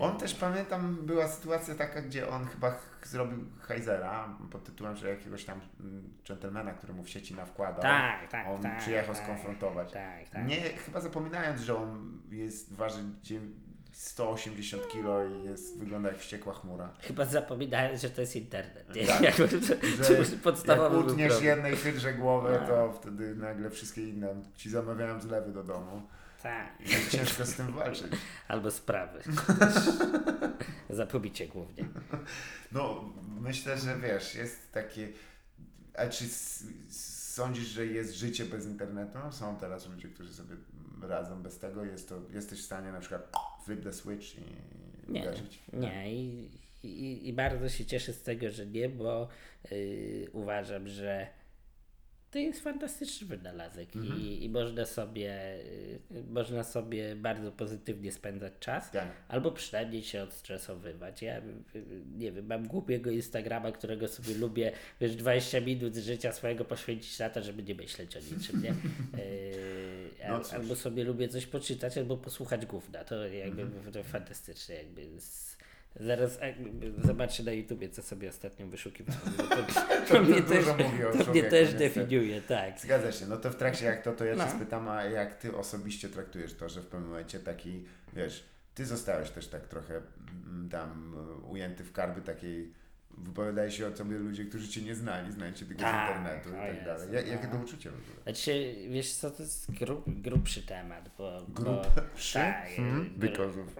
On też pamiętam, była sytuacja taka, gdzie on chyba ch- zrobił Heizera pod tytułem, że jakiegoś tam mm, dżentelmena, który mu w sieci nawkładał. Tak, tak, On tak, przyjechał tak, skonfrontować. Tak, tak. Nie, chyba zapominając, że on jest, waży dziem- 180 kilo i jest, wygląda jak wściekła chmura. Chyba zapominając, że to jest internet. Nie? Tak. To, to Że podstawowy jak utniesz jednej hydrze głowę, to wtedy nagle wszystkie inne ci zamawiają zlewy do domu. Tak. Ciężko z tym walczyć. Albo sprawy. Za pobicie głównie. No, myślę, że wiesz, jest takie. A czy sądzisz, że jest życie bez internetu? Są teraz ludzie, którzy sobie radzą bez tego. Jest to, jesteś w stanie na przykład flip the switch i Nie, uderzyć. nie. I, i, I bardzo się cieszę z tego, że nie, bo yy, uważam, że to jest fantastyczny wynalazek Mhm. i, i można, sobie, yy, można sobie bardzo pozytywnie spędzać czas. Tak. Albo przynajmniej się odstresowywać. Ja y, nie wiem, mam głupiego Instagrama, którego sobie lubię, wiesz, 20 minut z życia swojego poświęcić na to, żeby nie myśleć o niczym, nie? Yy, No albo sobie lubię coś poczytać, albo posłuchać gówna. To jakby Mhm. to fantastycznie jakby. Z, zaraz jakby zobaczę na YouTubie, co sobie ostatnio wyszukiwałem. To, to, To mnie też, dużo mówi o to mnie też definiuje, tak. Zgadza się. No to w trakcie jak to, to ja No. cię spytam, a jak ty osobiście traktujesz to, że w pewnym momencie taki, wiesz, ty zostałeś też tak trochę mm, tam e, ujęty w karby takiej, wypowiadali się o sobie ludzie, którzy cię nie znali, znali cię tylko z Tak, internetu i tak dalej. Jakie no. to uczucie w ogóle? Znaczy, wiesz co, to jest grub, grubszy temat, bo... Grubszy? Tak. Hmm? Because of-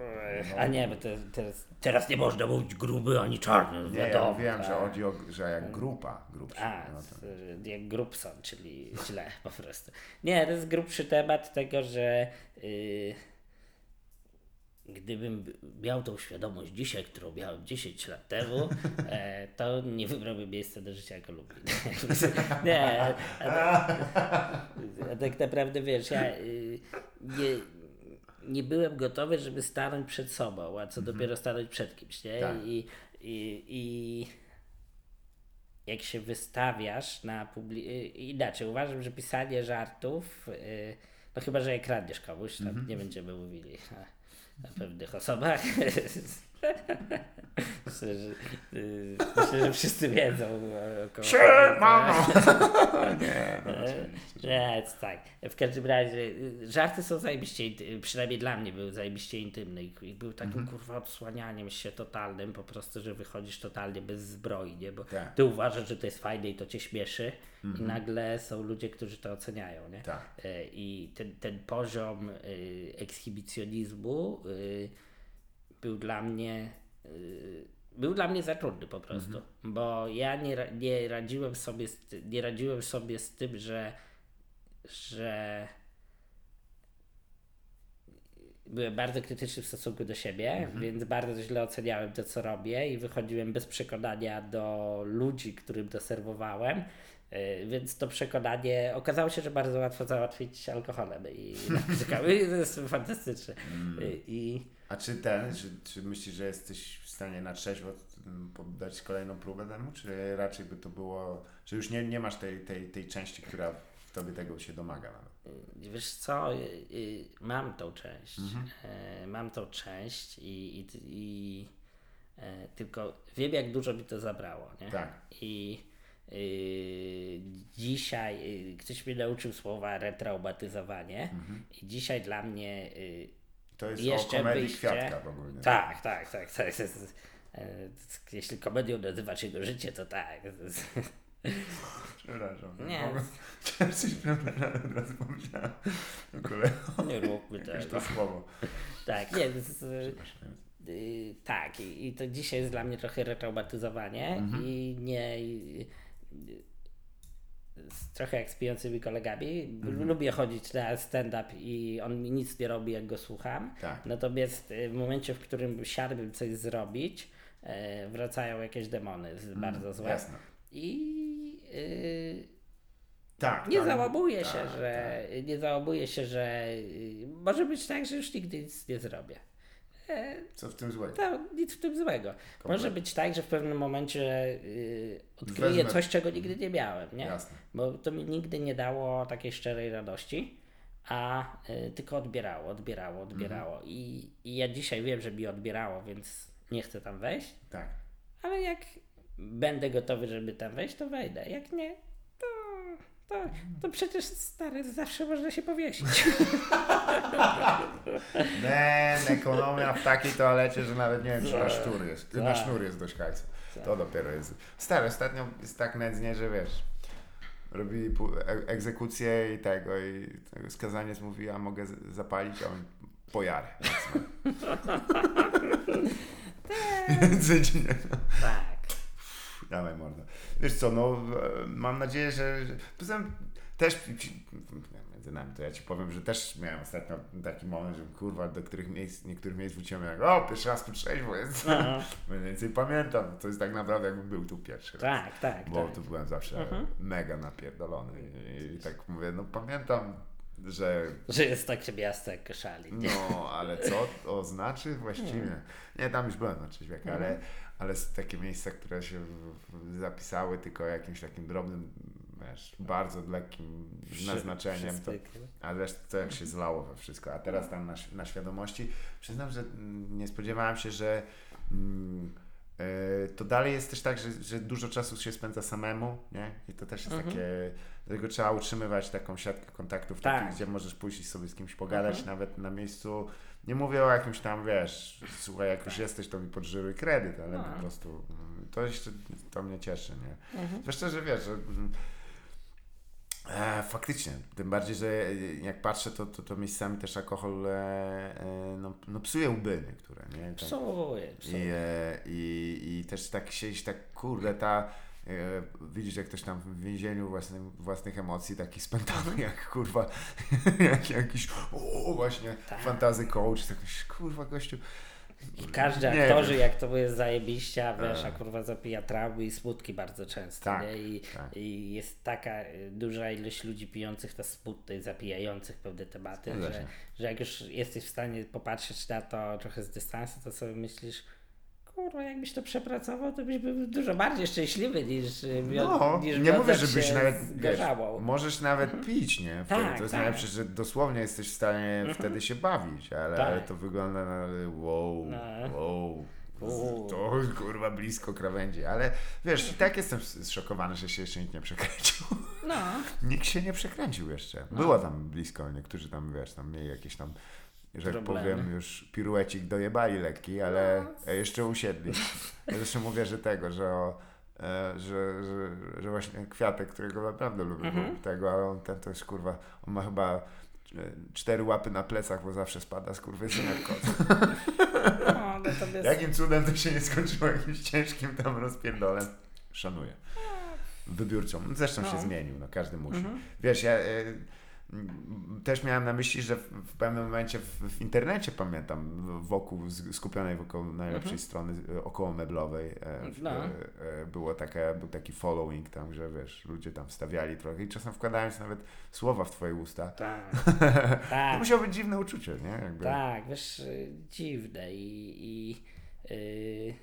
no. A nie, bo to, teraz, teraz nie można mówić gruby ani czarny, Nie, ja wiadomo. że tak. chodzi o, że jak grupa, grubsza. A, no to. z- jak Grubson, czyli źle po prostu. Nie, to jest grubszy temat tego, że yy, gdybym miał tą świadomość dzisiaj, którą miałem 10 lat temu, e, to nie wybrałbym miejsca do życia jako Lublin. nie, a, a, tak naprawdę wiesz, ja y, nie, nie byłem gotowy, żeby stanąć przed sobą, a co dopiero stanąć przed kimś, nie? Tak. I, i, i jak się wystawiasz na publi... inaczej, uważam, że pisanie żartów, y, no chyba, że jak kradniesz komuś, tam nie będziemy mówili pewnych osobach. Myślę, że, y, myślę, że wszyscy wiedzą o kogo. Siemano! nie, no, E, Więc tak, w każdym razie y, żarty są zajebiście, przynajmniej dla mnie były zajebiście intymne i, był takim Mhm. kurwa odsłanianiem się totalnym, po prostu, że wychodzisz totalnie bez zbroi, nie? Bo Tak. ty uważasz, że to jest fajne i to cię śmieszy i nagle są ludzie, którzy to oceniają, nie? Mhm. Tak. E, I ten, ten poziom y, ekshibicjonizmu y, był dla mnie y, był dla mnie za trudny po prostu, bo ja nie, nie radziłem sobie z, nie radziłem sobie z tym, że że byłem bardzo krytyczny w stosunku do siebie, więc bardzo źle oceniałem to, co robię i wychodziłem bez przekonania do ludzi, którym to serwowałem. Yy, Więc to przekonanie okazało się, że bardzo łatwo załatwić alkoholem i narkotykami. I to jest fantastyczne. Yy, I A czy ten, czy, czy myślisz, że jesteś w stanie na trzeźwo poddać kolejną próbę temu, czy raczej by to było, że już nie, nie masz tej, tej, tej części, która w tobie tego się domaga nawet? Yy, Wiesz co, y, y, mam tą część. E, mam tą część i, i, i e, tylko wiem, jak dużo mi to zabrało. Nie? Tak. I y, dzisiaj y, ktoś mnie nauczył słowa retraumatyzowanie i dzisiaj dla mnie y, To jest Jeszcze o komedii wyjście. Kwiatka w ogóle. tak, tak, tak, tak. Jeśli komedią nazywasz jego życie, to tak. Przepraszam. Nie. Coś od razu pomyślałem. Nie róbmy tego. to słowo. Tak, nie, jest, Yy, tak, i, i to dzisiaj jest dla mnie trochę retraumatyzowanie i nie. i- z trochę jak z pijącymi kolegami. Lubię chodzić na stand-up i on mi nic nie robi, jak go słucham. Tak. Natomiast y, w momencie, w którym siadłbym coś zrobić, e, wracają jakieś demony z- bardzo złe. Jasne. I y, Tak. nie tak, załamuję tak, się, że nie załamuję się, że y, może być tak, że już nigdy nic nie zrobię. E, Co w tym złego? to nic w tym złego. Może być tak, że w pewnym momencie y, odkryję Wezmę- coś, czego nigdy nie miałem, nie? Jasne. Bo to mi nigdy nie dało takiej szczerej radości, a y, tylko odbierało, odbierało, odbierało. Mhm. I, I ja dzisiaj wiem, że mi odbierało, więc nie chcę tam wejść, Tak. ale jak będę gotowy, żeby tam wejść, to wejdę. Jak nie, to, to, to przecież stary, zawsze można się powiesić. Ben, ekonomia w takiej toalecie, że nawet nie wiem, czy na sznur jest. Na Tak. sznur jest dość hajsu. To dopiero jest. Stary, ostatnio jest tak nędznie, że wiesz, robili pu- e- egzekucję i tego, i tego skazaniec mówi, a mogę zapalić, a on pojarę. Więc nie. tak. Dawaj mordo. Wiesz co, no e, mam nadzieję, że... że poza tym też między nami to ja ci powiem, że też miałem ostatnio taki moment, że kurwa do których miejsc, niektórych miejsc wróciłem jak o, pierwszy raz tu trzeźwo jest. Mniej więcej pamiętam. To jest tak naprawdę jakbym był tu pierwszy raz. Tak, tak, Bo tak. tu byłem zawsze mega napierdolony i, i tak mówię, no pamiętam, że Że jest takie miasto jak Koszali. Nie? no, ale co to znaczy właściwie? Nie, tam już byłem na trzeźwiaka, ale, ale są takie miejsca, które się zapisały tylko jakimś takim drobnym, wiesz, bardzo lekkim naznaczeniem. To, Wszyscy- a resztę to jak się zlało we wszystko. A teraz tam na, na świadomości przyznam, że mm, nie spodziewałem się, że mm, e, to dalej jest też tak, że, że dużo czasu się spędza samemu, nie? I to też jest takie, dlatego trzeba utrzymywać taką siatkę kontaktów, Tak. takich, gdzie możesz pójść i sobie z kimś pogadać, nawet na miejscu. Nie mówię o jakimś tam, wiesz, słuchaj, jak już jesteś, to mi podżyły kredyt, ale No. po prostu mm, to jeszcze, to mnie cieszy, nie? Zwłaszcza, że wiesz, że mm, E, faktycznie, tym bardziej, że jak patrzę, to, to, to miejscami też alkohol e, e, no, no psuje łby niektóre, nie? Tak. Psuje, psuje. I, e, i, I też tak siedzieć, tak kurde, ta widzisz jak ktoś tam w więzieniu własnym, własnych emocji, taki spętany jak kurwa, jak jakiś o, właśnie Tak. fantazy coach, jakiś kurwa gościu. I każdy Nie aktorzy, wiem. jak to jest zajebiście, a wiesz, E. a kurwa zapija traumy i smutki bardzo często, Tak? I, tak. I jest taka y, duża ilość ludzi pijących na smutne i zapijających pewne tematy, że, że jak już jesteś w stanie popatrzeć na to trochę z dystansu, to sobie myślisz, kurwa, jakbyś to przepracował, to byś był dużo bardziej szczęśliwy niż, y, No, niż nie mówię, żebyś nawet, wiesz, możesz nawet pić, nie? Wtedy Tak, to jest tak. najlepsze, że dosłownie jesteś w stanie wtedy się bawić, ale, Tak. ale to wygląda na wow, No. wow. To kurwa blisko krawędzi, ale wiesz, i tak jestem zszokowany, że się jeszcze nikt nie przekręcił. No. Nikt się nie przekręcił jeszcze. Było tam blisko, niektórzy tam, wiesz, tam mieli jakieś tam, że Problemy. powiem, już piruecik dojebali lekki, ale jeszcze usiedli. Ja zresztą mówię, że tego, że, o, e, że, że, że właśnie Kwiatek, którego naprawdę lubię, Mhm. tego, ale on ten to jest kurwa, on ma chyba e, cztery łapy na plecach, bo zawsze spada z kurwy jak kot. no. Jakim cudem to się nie skończyło jakimś ciężkim tam rozpierdolem? Szanuję. Wybiórczą. Zresztą się No. zmienił, no każdy musi. Mhm. Wiesz, ja e, też miałem na myśli, że w, pewnym momencie w, w internecie pamiętam, wokół, skupionej wokół najlepszej Mhm. strony e, około meblowej e, No. e, było takie, był taki following tam, że wiesz, ludzie tam wstawiali trochę i czasem wkładając nawet słowa w twoje usta. Tak, To tak, musiało być dziwne uczucie, nie? Jakby. tak, wiesz, dziwne i... i y,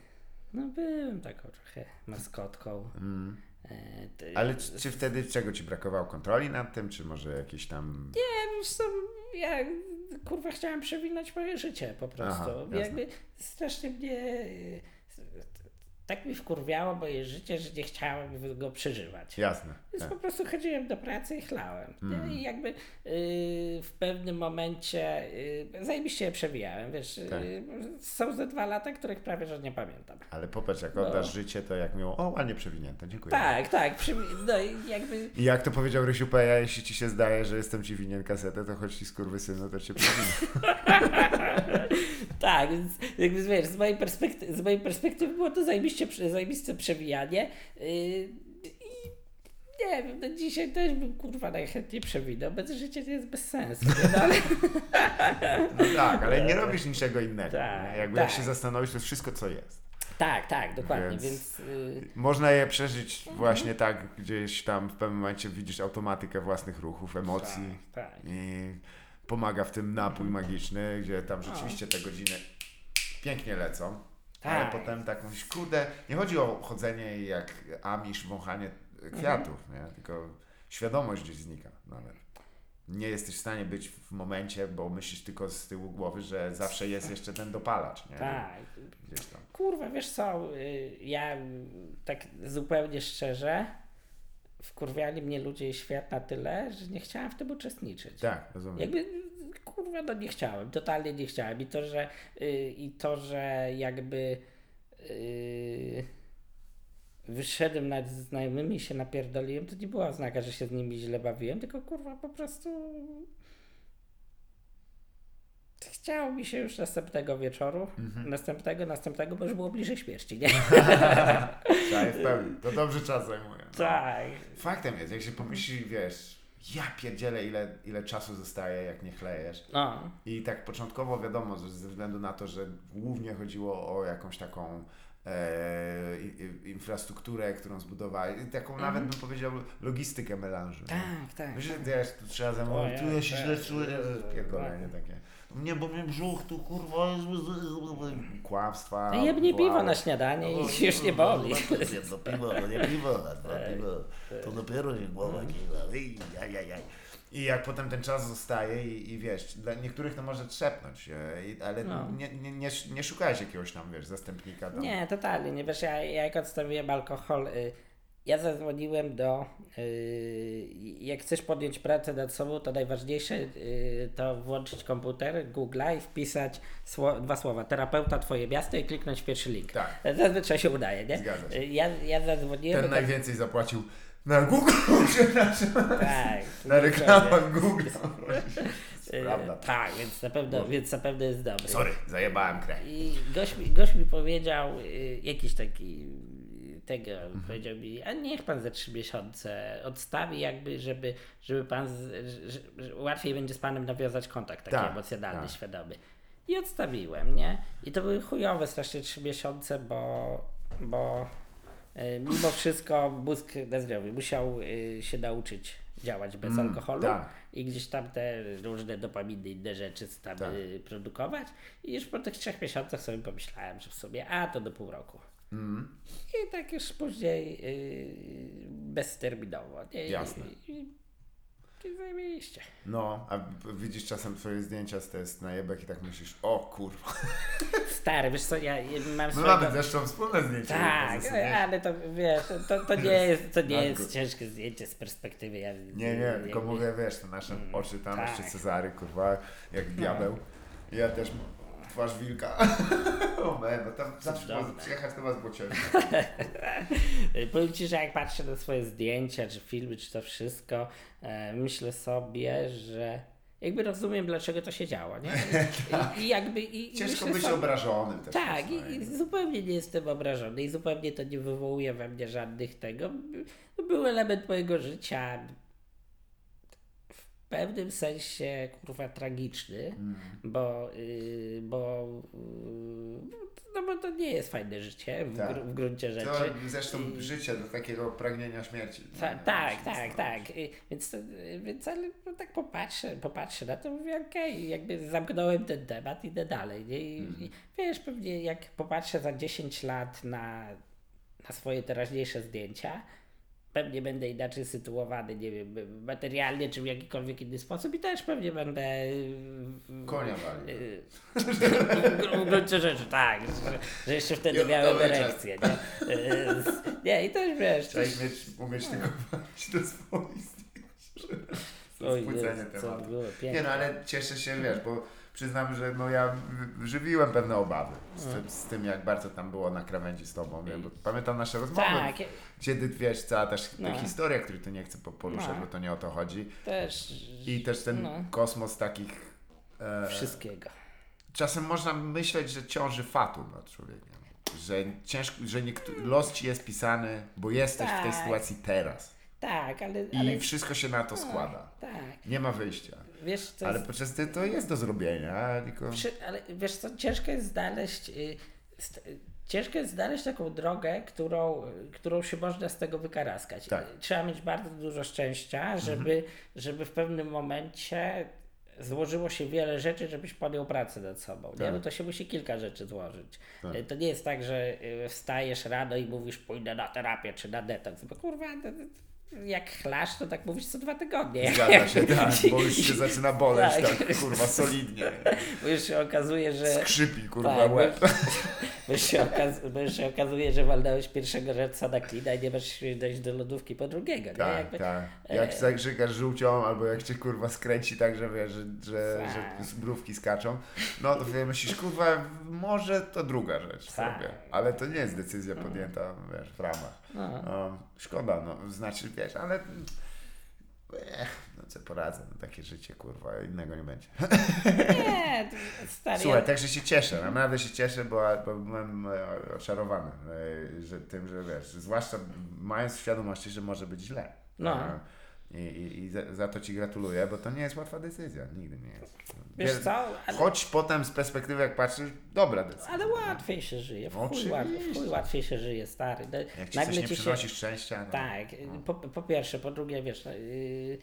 no byłem taką trochę maskotką. Mm. E, ty- Ale czy, czy wtedy czego ci brakowało? Kontroli nad tym, czy może jakieś tam... Nie, wiesz co, ja kurwa chciałem przewinąć moje życie po prostu. Aha. Jakby strasznie mnie y, tak mi wkurwiało moje życie, że nie chciałem go przeżywać. Jasne. Więc tak. po prostu chodziłem do pracy i chlałem. Mhm. I jakby y, w pewnym momencie y, zajebiście je przewijałem. Wiesz, Tak. y, są ze dwa lata, których prawie że nie pamiętam. Ale popatrz, jak No. oddasz życie, to jak miło, o ładnie przewinięte, dziękuję. Tak, tak. Przy, no i jakby I jak to powiedział Rysiu Peja, jeśli ci się zdaje, że jestem ci winien kasetę, to choć ci skurwysynu, to cię przewinę. Tak, więc jakby wiesz, z mojej perspektywy, z mojej perspektywy było to zajebiście, zajebiste przewijanie. Yy, I nie wiem, no dzisiaj też bym kurwa najchętniej przewinął, bez życia to jest bez sensu. No, ale, No tak, ale nie robisz niczego innego. Tak? Jakby tak. jak się zastanowisz, to jest wszystko, co jest. tak, tak, dokładnie, Więc- więc, yy, Można je przeżyć właśnie tak, gdzieś tam w pewnym momencie widzisz automatykę własnych ruchów, emocji tak, tak. i pomaga w tym napój magiczny, gdzie tam rzeczywiście te godziny pięknie lecą. Ale Tak. potem tak mówisz, kurde, nie chodzi o chodzenie jak amisz, wąchanie kwiatów, nie? tylko świadomość gdzieś znika nawet. Nie jesteś w stanie być w momencie, bo myślisz tylko z tyłu głowy, że zawsze jest jeszcze ten dopalacz, nie? tak. Gdzieś tam. Kurwa, wiesz co, yy, ja yy, tak zupełnie szczerze, wkurwiali mnie ludzie i świat na tyle, że nie chciałem w tym uczestniczyć. Tak, rozumiem. Jakby kurwa no nie chciałem, totalnie nie chciałem i to, że y, i to, że jakby y, wyszedłem nawet z znajomymi się napierdoliłem, to nie była oznaka, że się z nimi źle bawiłem, tylko kurwa po prostu chciało mi się już następnego wieczoru, Mhm. następnego, następnego, bo już było bliżej śmierci, nie? Tak, w pełni. To dobrze czas zajmuje. Tak. Faktem jest, jak się pomyśli, wiesz, ja pierdzielę ile, ile czasu zostaje, jak nie chlejesz. No, I tak początkowo wiadomo, że ze względu na to, że głównie chodziło o jakąś taką e, infrastrukturę, którą zbudowali, taką nawet bym powiedział logistykę melanżu. nie? Mhm. tak, tak. Myślę, że wiesz, tu trzeba zamówić, tu ja się tak, źle tak, czuję, tak, pierdolenie tak. takie. Nie, bo mnie brzuch tu kurwa jest... Kłamstwa. No jebnie piwo na śniadanie i się już nie boli. To piwo, to nie piwo, to piwo. To dopiero nie głowa kiwa. Ej, jaj, jaj, jaj. I jak potem ten czas zostaje i, i wiesz, dla niektórych to może trzepnąć, e, i- ale No. nie, nie, nie, nie szukałeś jakiegoś tam, wiesz, zastępnika tam. Nie, totalnie. Nie wiesz, ja, ja jak odstawiłem alkohol, y, ja zadzwoniłem do. Y, jak chcesz podjąć pracę nad sobą, to najważniejsze y, to włączyć komputer, Google'a i wpisać sło, dwa słowa: terapeuta, twoje miasto i kliknąć w pierwszy link. Tak. Zazwyczaj się udaje, nie? Zgadza się. Y, Ja, ja zadzwoniłem. Ten najwięcej zapłacił na Google, przepraszam, tak, na reklamach Google. Prawda. Tak, więc na pewno, więc na pewno jest dobry. Sorry, zajebałem kraj. I gość mi, gość mi powiedział, y, jakiś taki y, tego, Mhm. powiedział mi, a niech pan za trzy miesiące odstawi jakby, żeby, żeby pan, z, że, że łatwiej będzie z panem nawiązać kontakt taki Tak, emocjonalny, tak. świadomy. I odstawiłem, nie? I to były chujowe strasznie trzy miesiące, bo, bo mimo wszystko mózg nezdrowy musiał y, się nauczyć działać bez Mm, alkoholu tak. i gdzieś tam te różne dopaminy, inne rzeczy tam Tak. y, produkować. I już po tych trzech miesiącach sobie pomyślałem, że w sobie, a to do pół roku. Mm. I tak już później yy, bezterminowo. Nie? Jasne. I, I zajebiście. No, a widzisz czasem twoje zdjęcia z test najebek i tak myślisz, o kurwa. Stary, wiesz co, ja mam No swojego... mamy zresztą wspólne zdjęcie. Tak, sobą. ale to wiesz, to, to nie jest, to nie jest ciężkie zdjęcie z perspektywy. Ja, Nie, nie, tylko mówię, wiesz, te nasze Mm, oczy tam, tak. jeszcze Cezary, kurwa, jak diabeł. Ja też twarz wilka. o man, no tam zawsze można przyjechać do was, bo cię... Y, Powiem Ci, że jak patrzę na swoje zdjęcia, czy filmy, czy to wszystko, e, myślę sobie, że jakby rozumiem, dlaczego to się działo, nie? I, i jakby... I, Ciężko być sobie- obrażonym też. Tak, i, i zupełnie nie jestem obrażony i zupełnie to nie wywołuje we mnie żadnych tego. Był element mojego życia pewnym sensie kurwa tragiczny, Mm. bo, yy, bo, yy, no bo to nie jest fajne życie w, Tak. gr- w gruncie To rzeczy. zresztą I- życie do takiego pragnienia śmierci. Ta, Nie? tak, tak, tak. I- Więc, to- więc ale no tak popatrzę, popatrzę na to, mówię, okej, jakby zamknąłem ten temat, idę dalej. Nie? I, Mhm. i wiesz, pewnie jak popatrzę za 10 lat na, na swoje teraźniejsze zdjęcia, pewnie będę inaczej sytuowany, nie wiem, materialnie czy w jakikolwiek inny sposób i też pewnie będę... yy, Konia wali. yy, w gruncie rzeczy, tak, że, że jeszcze wtedy miałem erekcję, nie? Yy, Nie, i też wiesz... Mieć, umieć tylko walić do swoich Spłycenie tematu. było. Nie no, ale cieszę się, wiesz, bo przyznam, że no ja żywiłem pewne obawy z tym, z tym jak bardzo tam było na krawędzi z tobą, nie? bo pamiętam nasze rozmowy, Tak, kiedy wiesz, cała też ta No. historia, której tu nie chcę po- poruszać, No. bo to nie o to chodzi też i też ten No. kosmos takich e, wszystkiego. czasem można myśleć, że ciąży fatum nad człowiekiem. Że ciężko, że niektó- los ci jest pisany, bo jesteś w tej Tak. sytuacji teraz. Tak, ale, I ale wszystko się na to składa. tak. Nie ma wyjścia. Wiesz, co Ale jest, podczas to jest do zrobienia, tylko... przy, ale wiesz co, ciężko jest znaleźć y, st, ciężko jest znaleźć taką drogę, którą, którą się można z tego wykaraskać. Tak. Trzeba mieć bardzo dużo szczęścia, żeby, żeby w pewnym momencie złożyło się wiele rzeczy, żebyś podjął pracę nad sobą. Nie? Tak. No to się musi kilka rzeczy złożyć. Tak. Y, To nie jest tak, że y, wstajesz rano i mówisz pójdę na terapię czy na detoks, bo kurwa jak chlasz, to tak mówisz co dwa tygodnie. Zgadza się, tak, bo już się zaczyna boleć Tak. tak, kurwa, solidnie. Bo już się okazuje, że... Skrzypi, kurwa, Tak, bo, łeb. bo, już się okaz, bo już się okazuje, że walnąłeś pierwszego rzecza na klina i nie masz dojść do lodówki po drugiego. Nie? Tak, Jakby, tak. e, Jak zagrzykasz żółcią, albo jak cię kurwa skręci tak, że wiesz, że, że, Tak. że mrówki skaczą, no to wtedy myślisz, kurwa, może to druga rzecz Tak. sobie. Ale to nie jest decyzja podjęta, wiesz, w ramach. No. Szkoda, no, znaczy, wiesz, ale... Ech, no co poradzę, no takie życie, kurwa, innego nie będzie. Nie, stary, Słuchaj, także się cieszę, naprawdę się cieszę, bo, bo byłem e, oczarowany e, że tym, że wiesz, zwłaszcza mając świadomości, że może być źle. No. E, I, i, i za, za to Ci gratuluję, bo to nie jest łatwa decyzja, nigdy nie jest. Wiesz co, ale, Choć potem z perspektywy, jak patrzysz, dobra decyzja. ale łatwiej się żyje, w chuj, w chuj łatwiej się żyje, stary. No, Jak Ci coś nie ci się, przynosi szczęścia, no, Tak, po, po pierwsze, po drugie, wiesz, no, yy,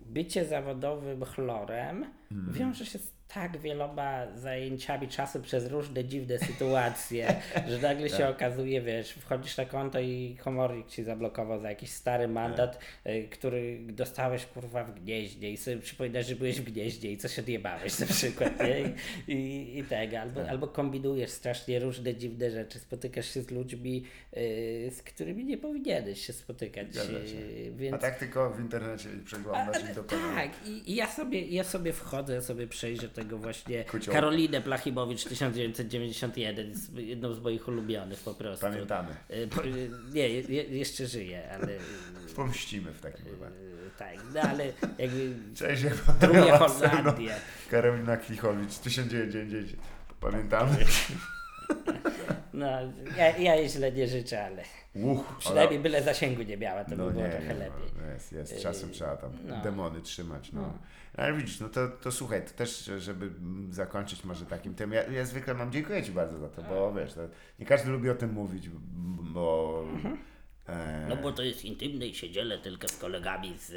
bycie zawodowym chlorem Mhm. wiąże się z tak wieloma zajęciami czasu przez różne dziwne sytuacje, że nagle Tak. się okazuje, wiesz, wchodzisz na konto i komornik ci zablokował za jakiś stary mandat, Tak. y, który dostałeś kurwa w gnieźnie i sobie przypominasz, że byłeś w gnieźnie i co się odjebałeś na przykład, nie? I, i, i tego, albo, Tak. albo kombinujesz strasznie różne dziwne rzeczy, spotykasz się z ludźmi, y, z którymi nie powinieneś się spotykać, y, więc... A tak tylko w internecie przeglądasz i dokonujesz. Tak, i, i ja, sobie, ja sobie wchodzę, ja sobie przejrzę tego właśnie. Karolinę Plachimowicz 1991, z- jedną z moich ulubionych po prostu. Pamiętamy. Po- y, Nie, je, je- jeszcze żyje, ale y, Pomścimy w takim wypadku. tak, no ale jakby Cześć, drugie ja Holandię. Karolina Klichowicz, 1990. Pamiętamy? No, ja, ja jej źle nie życzę, ale Uch, przynajmniej byle zasięgu nie miała, to by No było nie, trochę nie, lepiej. no, jest, jest. Czasem trzeba tam no. demony trzymać. No. Ale widzisz, no to, to słuchaj, to też, żeby zakończyć może takim tym, ja, ja zwykle mam, dziękuję Ci bardzo za to, bo wiesz, to, nie każdy lubi o tym mówić, bo... E, No bo to jest intymne i się dzielę tylko z kolegami z,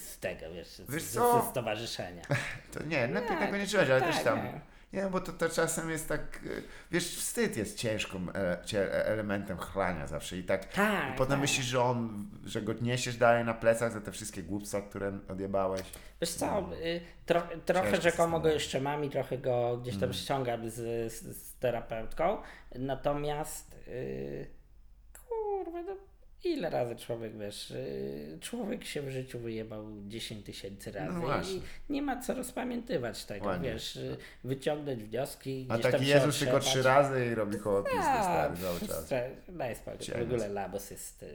z tego, wiesz, z, Wiesz z, co? ze stowarzyszenia. to nie, lepiej Tak, tego nie trzymać, ale tak, też tam... nie. Nie, bo to, to czasem jest tak, y, wiesz, wstyd jest ciężką e, cie, elementem chlania zawsze i tak, Tak, i potem tak. myślisz, że on, że go niesiesz dalej na plecach za te wszystkie głupstwa, które odjebałeś. Wiesz co, y, tro, trochę rzekomo go jeszcze mam i trochę go gdzieś tam ściągam z, z, z terapeutką, natomiast y, kurwa, no ile razy człowiek, wiesz, y, człowiek się w życiu wyjebał 10 tysięcy razy No i nie ma co rozpamiętywać tego, wiesz, y, wyciągnąć wnioski, A taki Jezus tylko trzy razy i robi koło pizdy A, stary cały czas. Daj spokój, w ogóle Labos jest, y,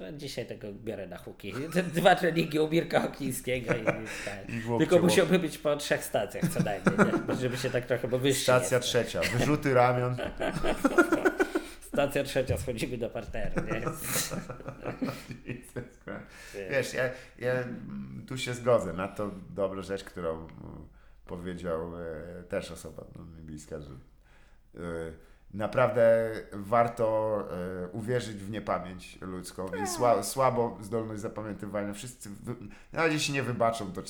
ja dzisiaj tego biorę na huki, dwa treningi u Mirka Oklińskiego i, tak. I Tylko musiałby być po trzech stacjach co najmniej, nie? żeby się tak trochę, bo wyższy Stacja jest. trzecia, wyrzuty ramion. Stacja trzecia, schodzimy do parteru, nie? Wiesz, ja, ja tu się zgodzę na to dobrą rzecz, którą mm, powiedział e, też osoba mi bliska, że e, naprawdę warto e, uwierzyć w niepamięć ludzką i sła, słabo zdolność zapamiętywania. Wszyscy, wy, nawet jeśli nie wybaczą, to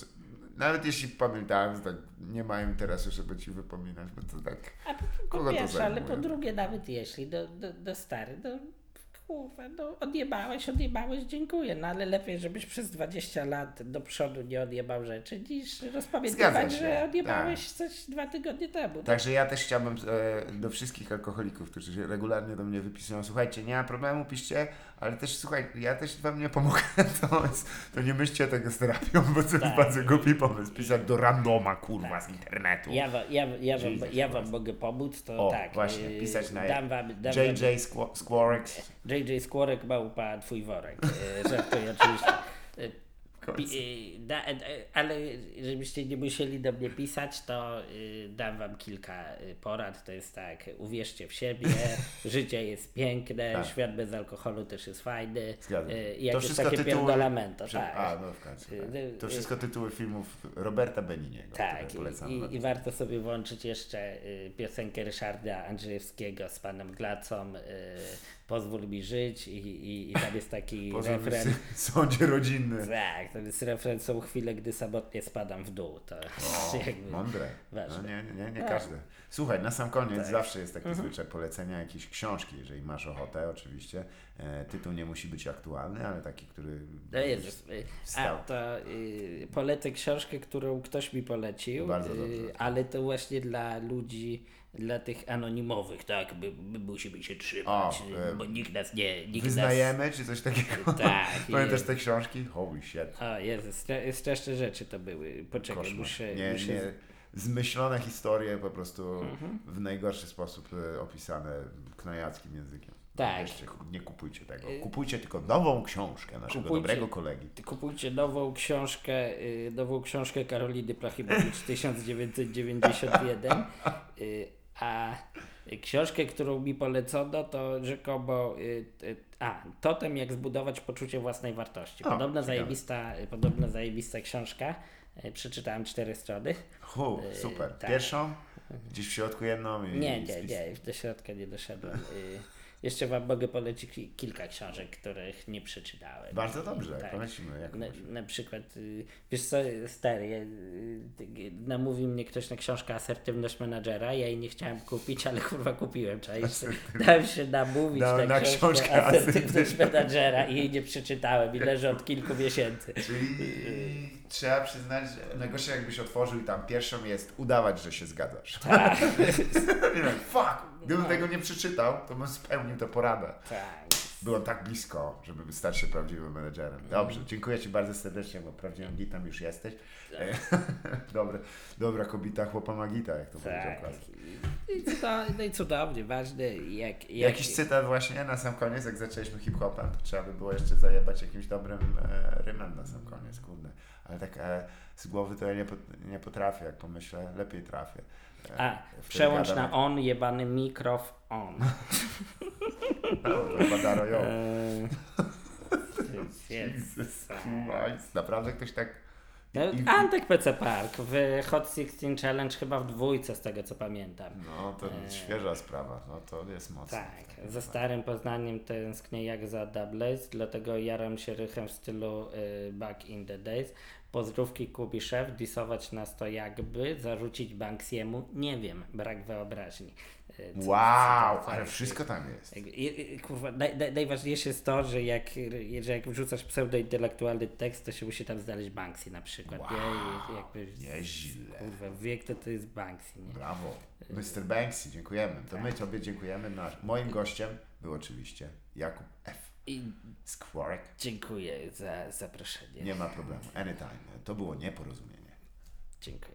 nawet jeśli pamiętałem, to tak nie mają interesu, żeby ci wypominać, bo to tak... A po, Kogo po to pierwsze, ale po drugie nawet jeśli, do, do, do stary, do kurwa, no odjebałeś, odjebałeś, dziękuję, no ale lepiej, żebyś przez 20 lat do przodu nie odjebał rzeczy, niż rozpamiętywać, że odjebałeś tak. coś dwa tygodnie temu. Także ja też chciałbym e, do wszystkich alkoholików, którzy się regularnie do mnie wypisują, słuchajcie, nie ma problemu, piszcie, ale też słuchaj, ja też wam nie pomogę, to, jest, to nie myślcie tego z terapią, bo to jest Tak. bardzo głupi pomysł, pisać do randoma, kurwa, z internetu. Ja, wa, ja, ja, wam, ja wam mogę pomóc, to O, tak. właśnie, yy, pisać na dam wam, dam JJ Squ- Squarex. JJ Skłorek małpa twój worek. Yy, Żartuję oczywiście. Yy, da, yy, ale żebyście nie musieli do mnie pisać, to yy, dam wam kilka yy, porad. To jest tak, uwierzcie w siebie, życie jest piękne, Tak. świat bez alkoholu też jest fajny. Yy, i jak jest takie pierdolamento, Prze- tak. A, no w końcu. Y, Tak. y, To y- wszystko tytuły filmów Roberta Beniniego, Tak, polecam. i, i warto sobie włączyć jeszcze y, piosenkę Ryszarda Andrzejewskiego z panem Glacą y, Pozwól mi żyć i, i, i tam jest taki refren. sy- sądzie rodzinny. Tak, to jest refren są chwile, gdy samotnie spadam w dół. To O, jakby, mądre. No, nie, nie, nie Tak. każdy. Słuchaj, na sam koniec Tak. zawsze jest taki Mhm. zwyczaj polecenia jakiejś książki, jeżeli masz ochotę oczywiście. E, tytuł nie musi być aktualny, ale taki, który... Jest. y, A Wstał. to y, polecę książkę, którą ktoś mi polecił, y, ale to właśnie dla ludzi, dla tych anonimowych, tak, my, my musimy się trzymać, O, bo nikt nas nie. Nikt Wyznajemy, czy coś takiego? Tak, Pamiętasz te książki? Holy shit. Nas... O Jezu, stre, straszne rzeczy to były. Poczekaj, Koszmar. muszę. Nie, muszę... nie. Zmyślone historie po prostu Mhm. w najgorszy sposób e, opisane knajackim językiem. Tak. Weźcie, nie kupujcie tego. Y- Kupujcie tylko nową książkę naszego Kupujcie- dobrego kolegi. Kupujcie nową książkę, y, nową książkę Karoliny Plachimowicz 1991, y, a książkę, którą mi polecono, to rzekomo y, y, a, Totem jak zbudować poczucie własnej wartości. Podobna zajebista, podobna zajebista książka. Y, Przeczytałem cztery strony. Hu, super. tak. Pierwszą? Gdzieś w środku jedną i Nie, nie, nie, do środka nie doszedłem. Y, Jeszcze wam mogę polecić ki- kilka książek, których nie przeczytałem. Bardzo dobrze, Tak. polecimy. Jak Na, na przykład, y, wiesz co, stary, ja, y, y, namówił mnie ktoś na książkę Asertywność Menadżera, ja jej nie chciałem kupić, ale kurwa kupiłem, czaisz? Dałem się namówić Na- na, na książkę, książkę Asertywność Asertywność Menadżera i jej nie przeczytałem i leży od kilku miesięcy. Czyli trzeba przyznać, że najgorsze jakbyś otworzył i tam pierwszą jest udawać, że się zgadzasz. Tak, tak, Fuck! Gdybym tego nie przeczytał, to bym spełnił tę poradę. tak. Byłem tak blisko, żeby stać się prawdziwym menedżerem. Dobrze, dziękuję Ci bardzo serdecznie, bo prawdziwym gitem już jesteś. E, Dobre, dobra kobita, chłopa magita, jak to powiedział Tak. klasyk. I, no i cudownie, ważne, jak, jak, Jakiś cytat właśnie na sam koniec, jak zaczęliśmy hip-hopem, to trzeba by było jeszcze zajebać jakimś dobrym e, rymem na sam koniec, kurde. Ale tak e, z głowy to ja nie, nie potrafię, jak pomyślę, lepiej trafię. E, A, przełącz gadam na on, jebany mikrof on. Badaro, Jesus jest- Christ. Naprawdę ktoś tak... No, I- i- Antek PC Park w Hot 16 Challenge chyba w dwójce z tego co pamiętam. No, to Eee. świeża sprawa, no to jest mocne. Tak, ze starym Poznaniem tęsknię jak za Doubles, dlatego jaram się rychem w stylu y, Back in the Days. Pozdrówki Kubiszew, disować nas to jakby, zarzucić Banksiemu, nie wiem, brak wyobraźni. E, co- Wow, co- ale wszystko tam jest. I, i, kurwa, naj, naj, najważniejsze jest to, że jak, że jak wrzucasz pseudointelektualny tekst, to się musi tam znaleźć Banksy na przykład. nie? I jakby, Nieźle. Kurwa, wiek to to jest Banksy, nie? Brawo. Mr. Banksy, dziękujemy. To my Tobie dziękujemy. Moim gościem był oczywiście Jakub F. I Skwarek. dziękuję za zaproszenie. Nie ma problemu. Anytime. To było nieporozumienie. Dziękuję.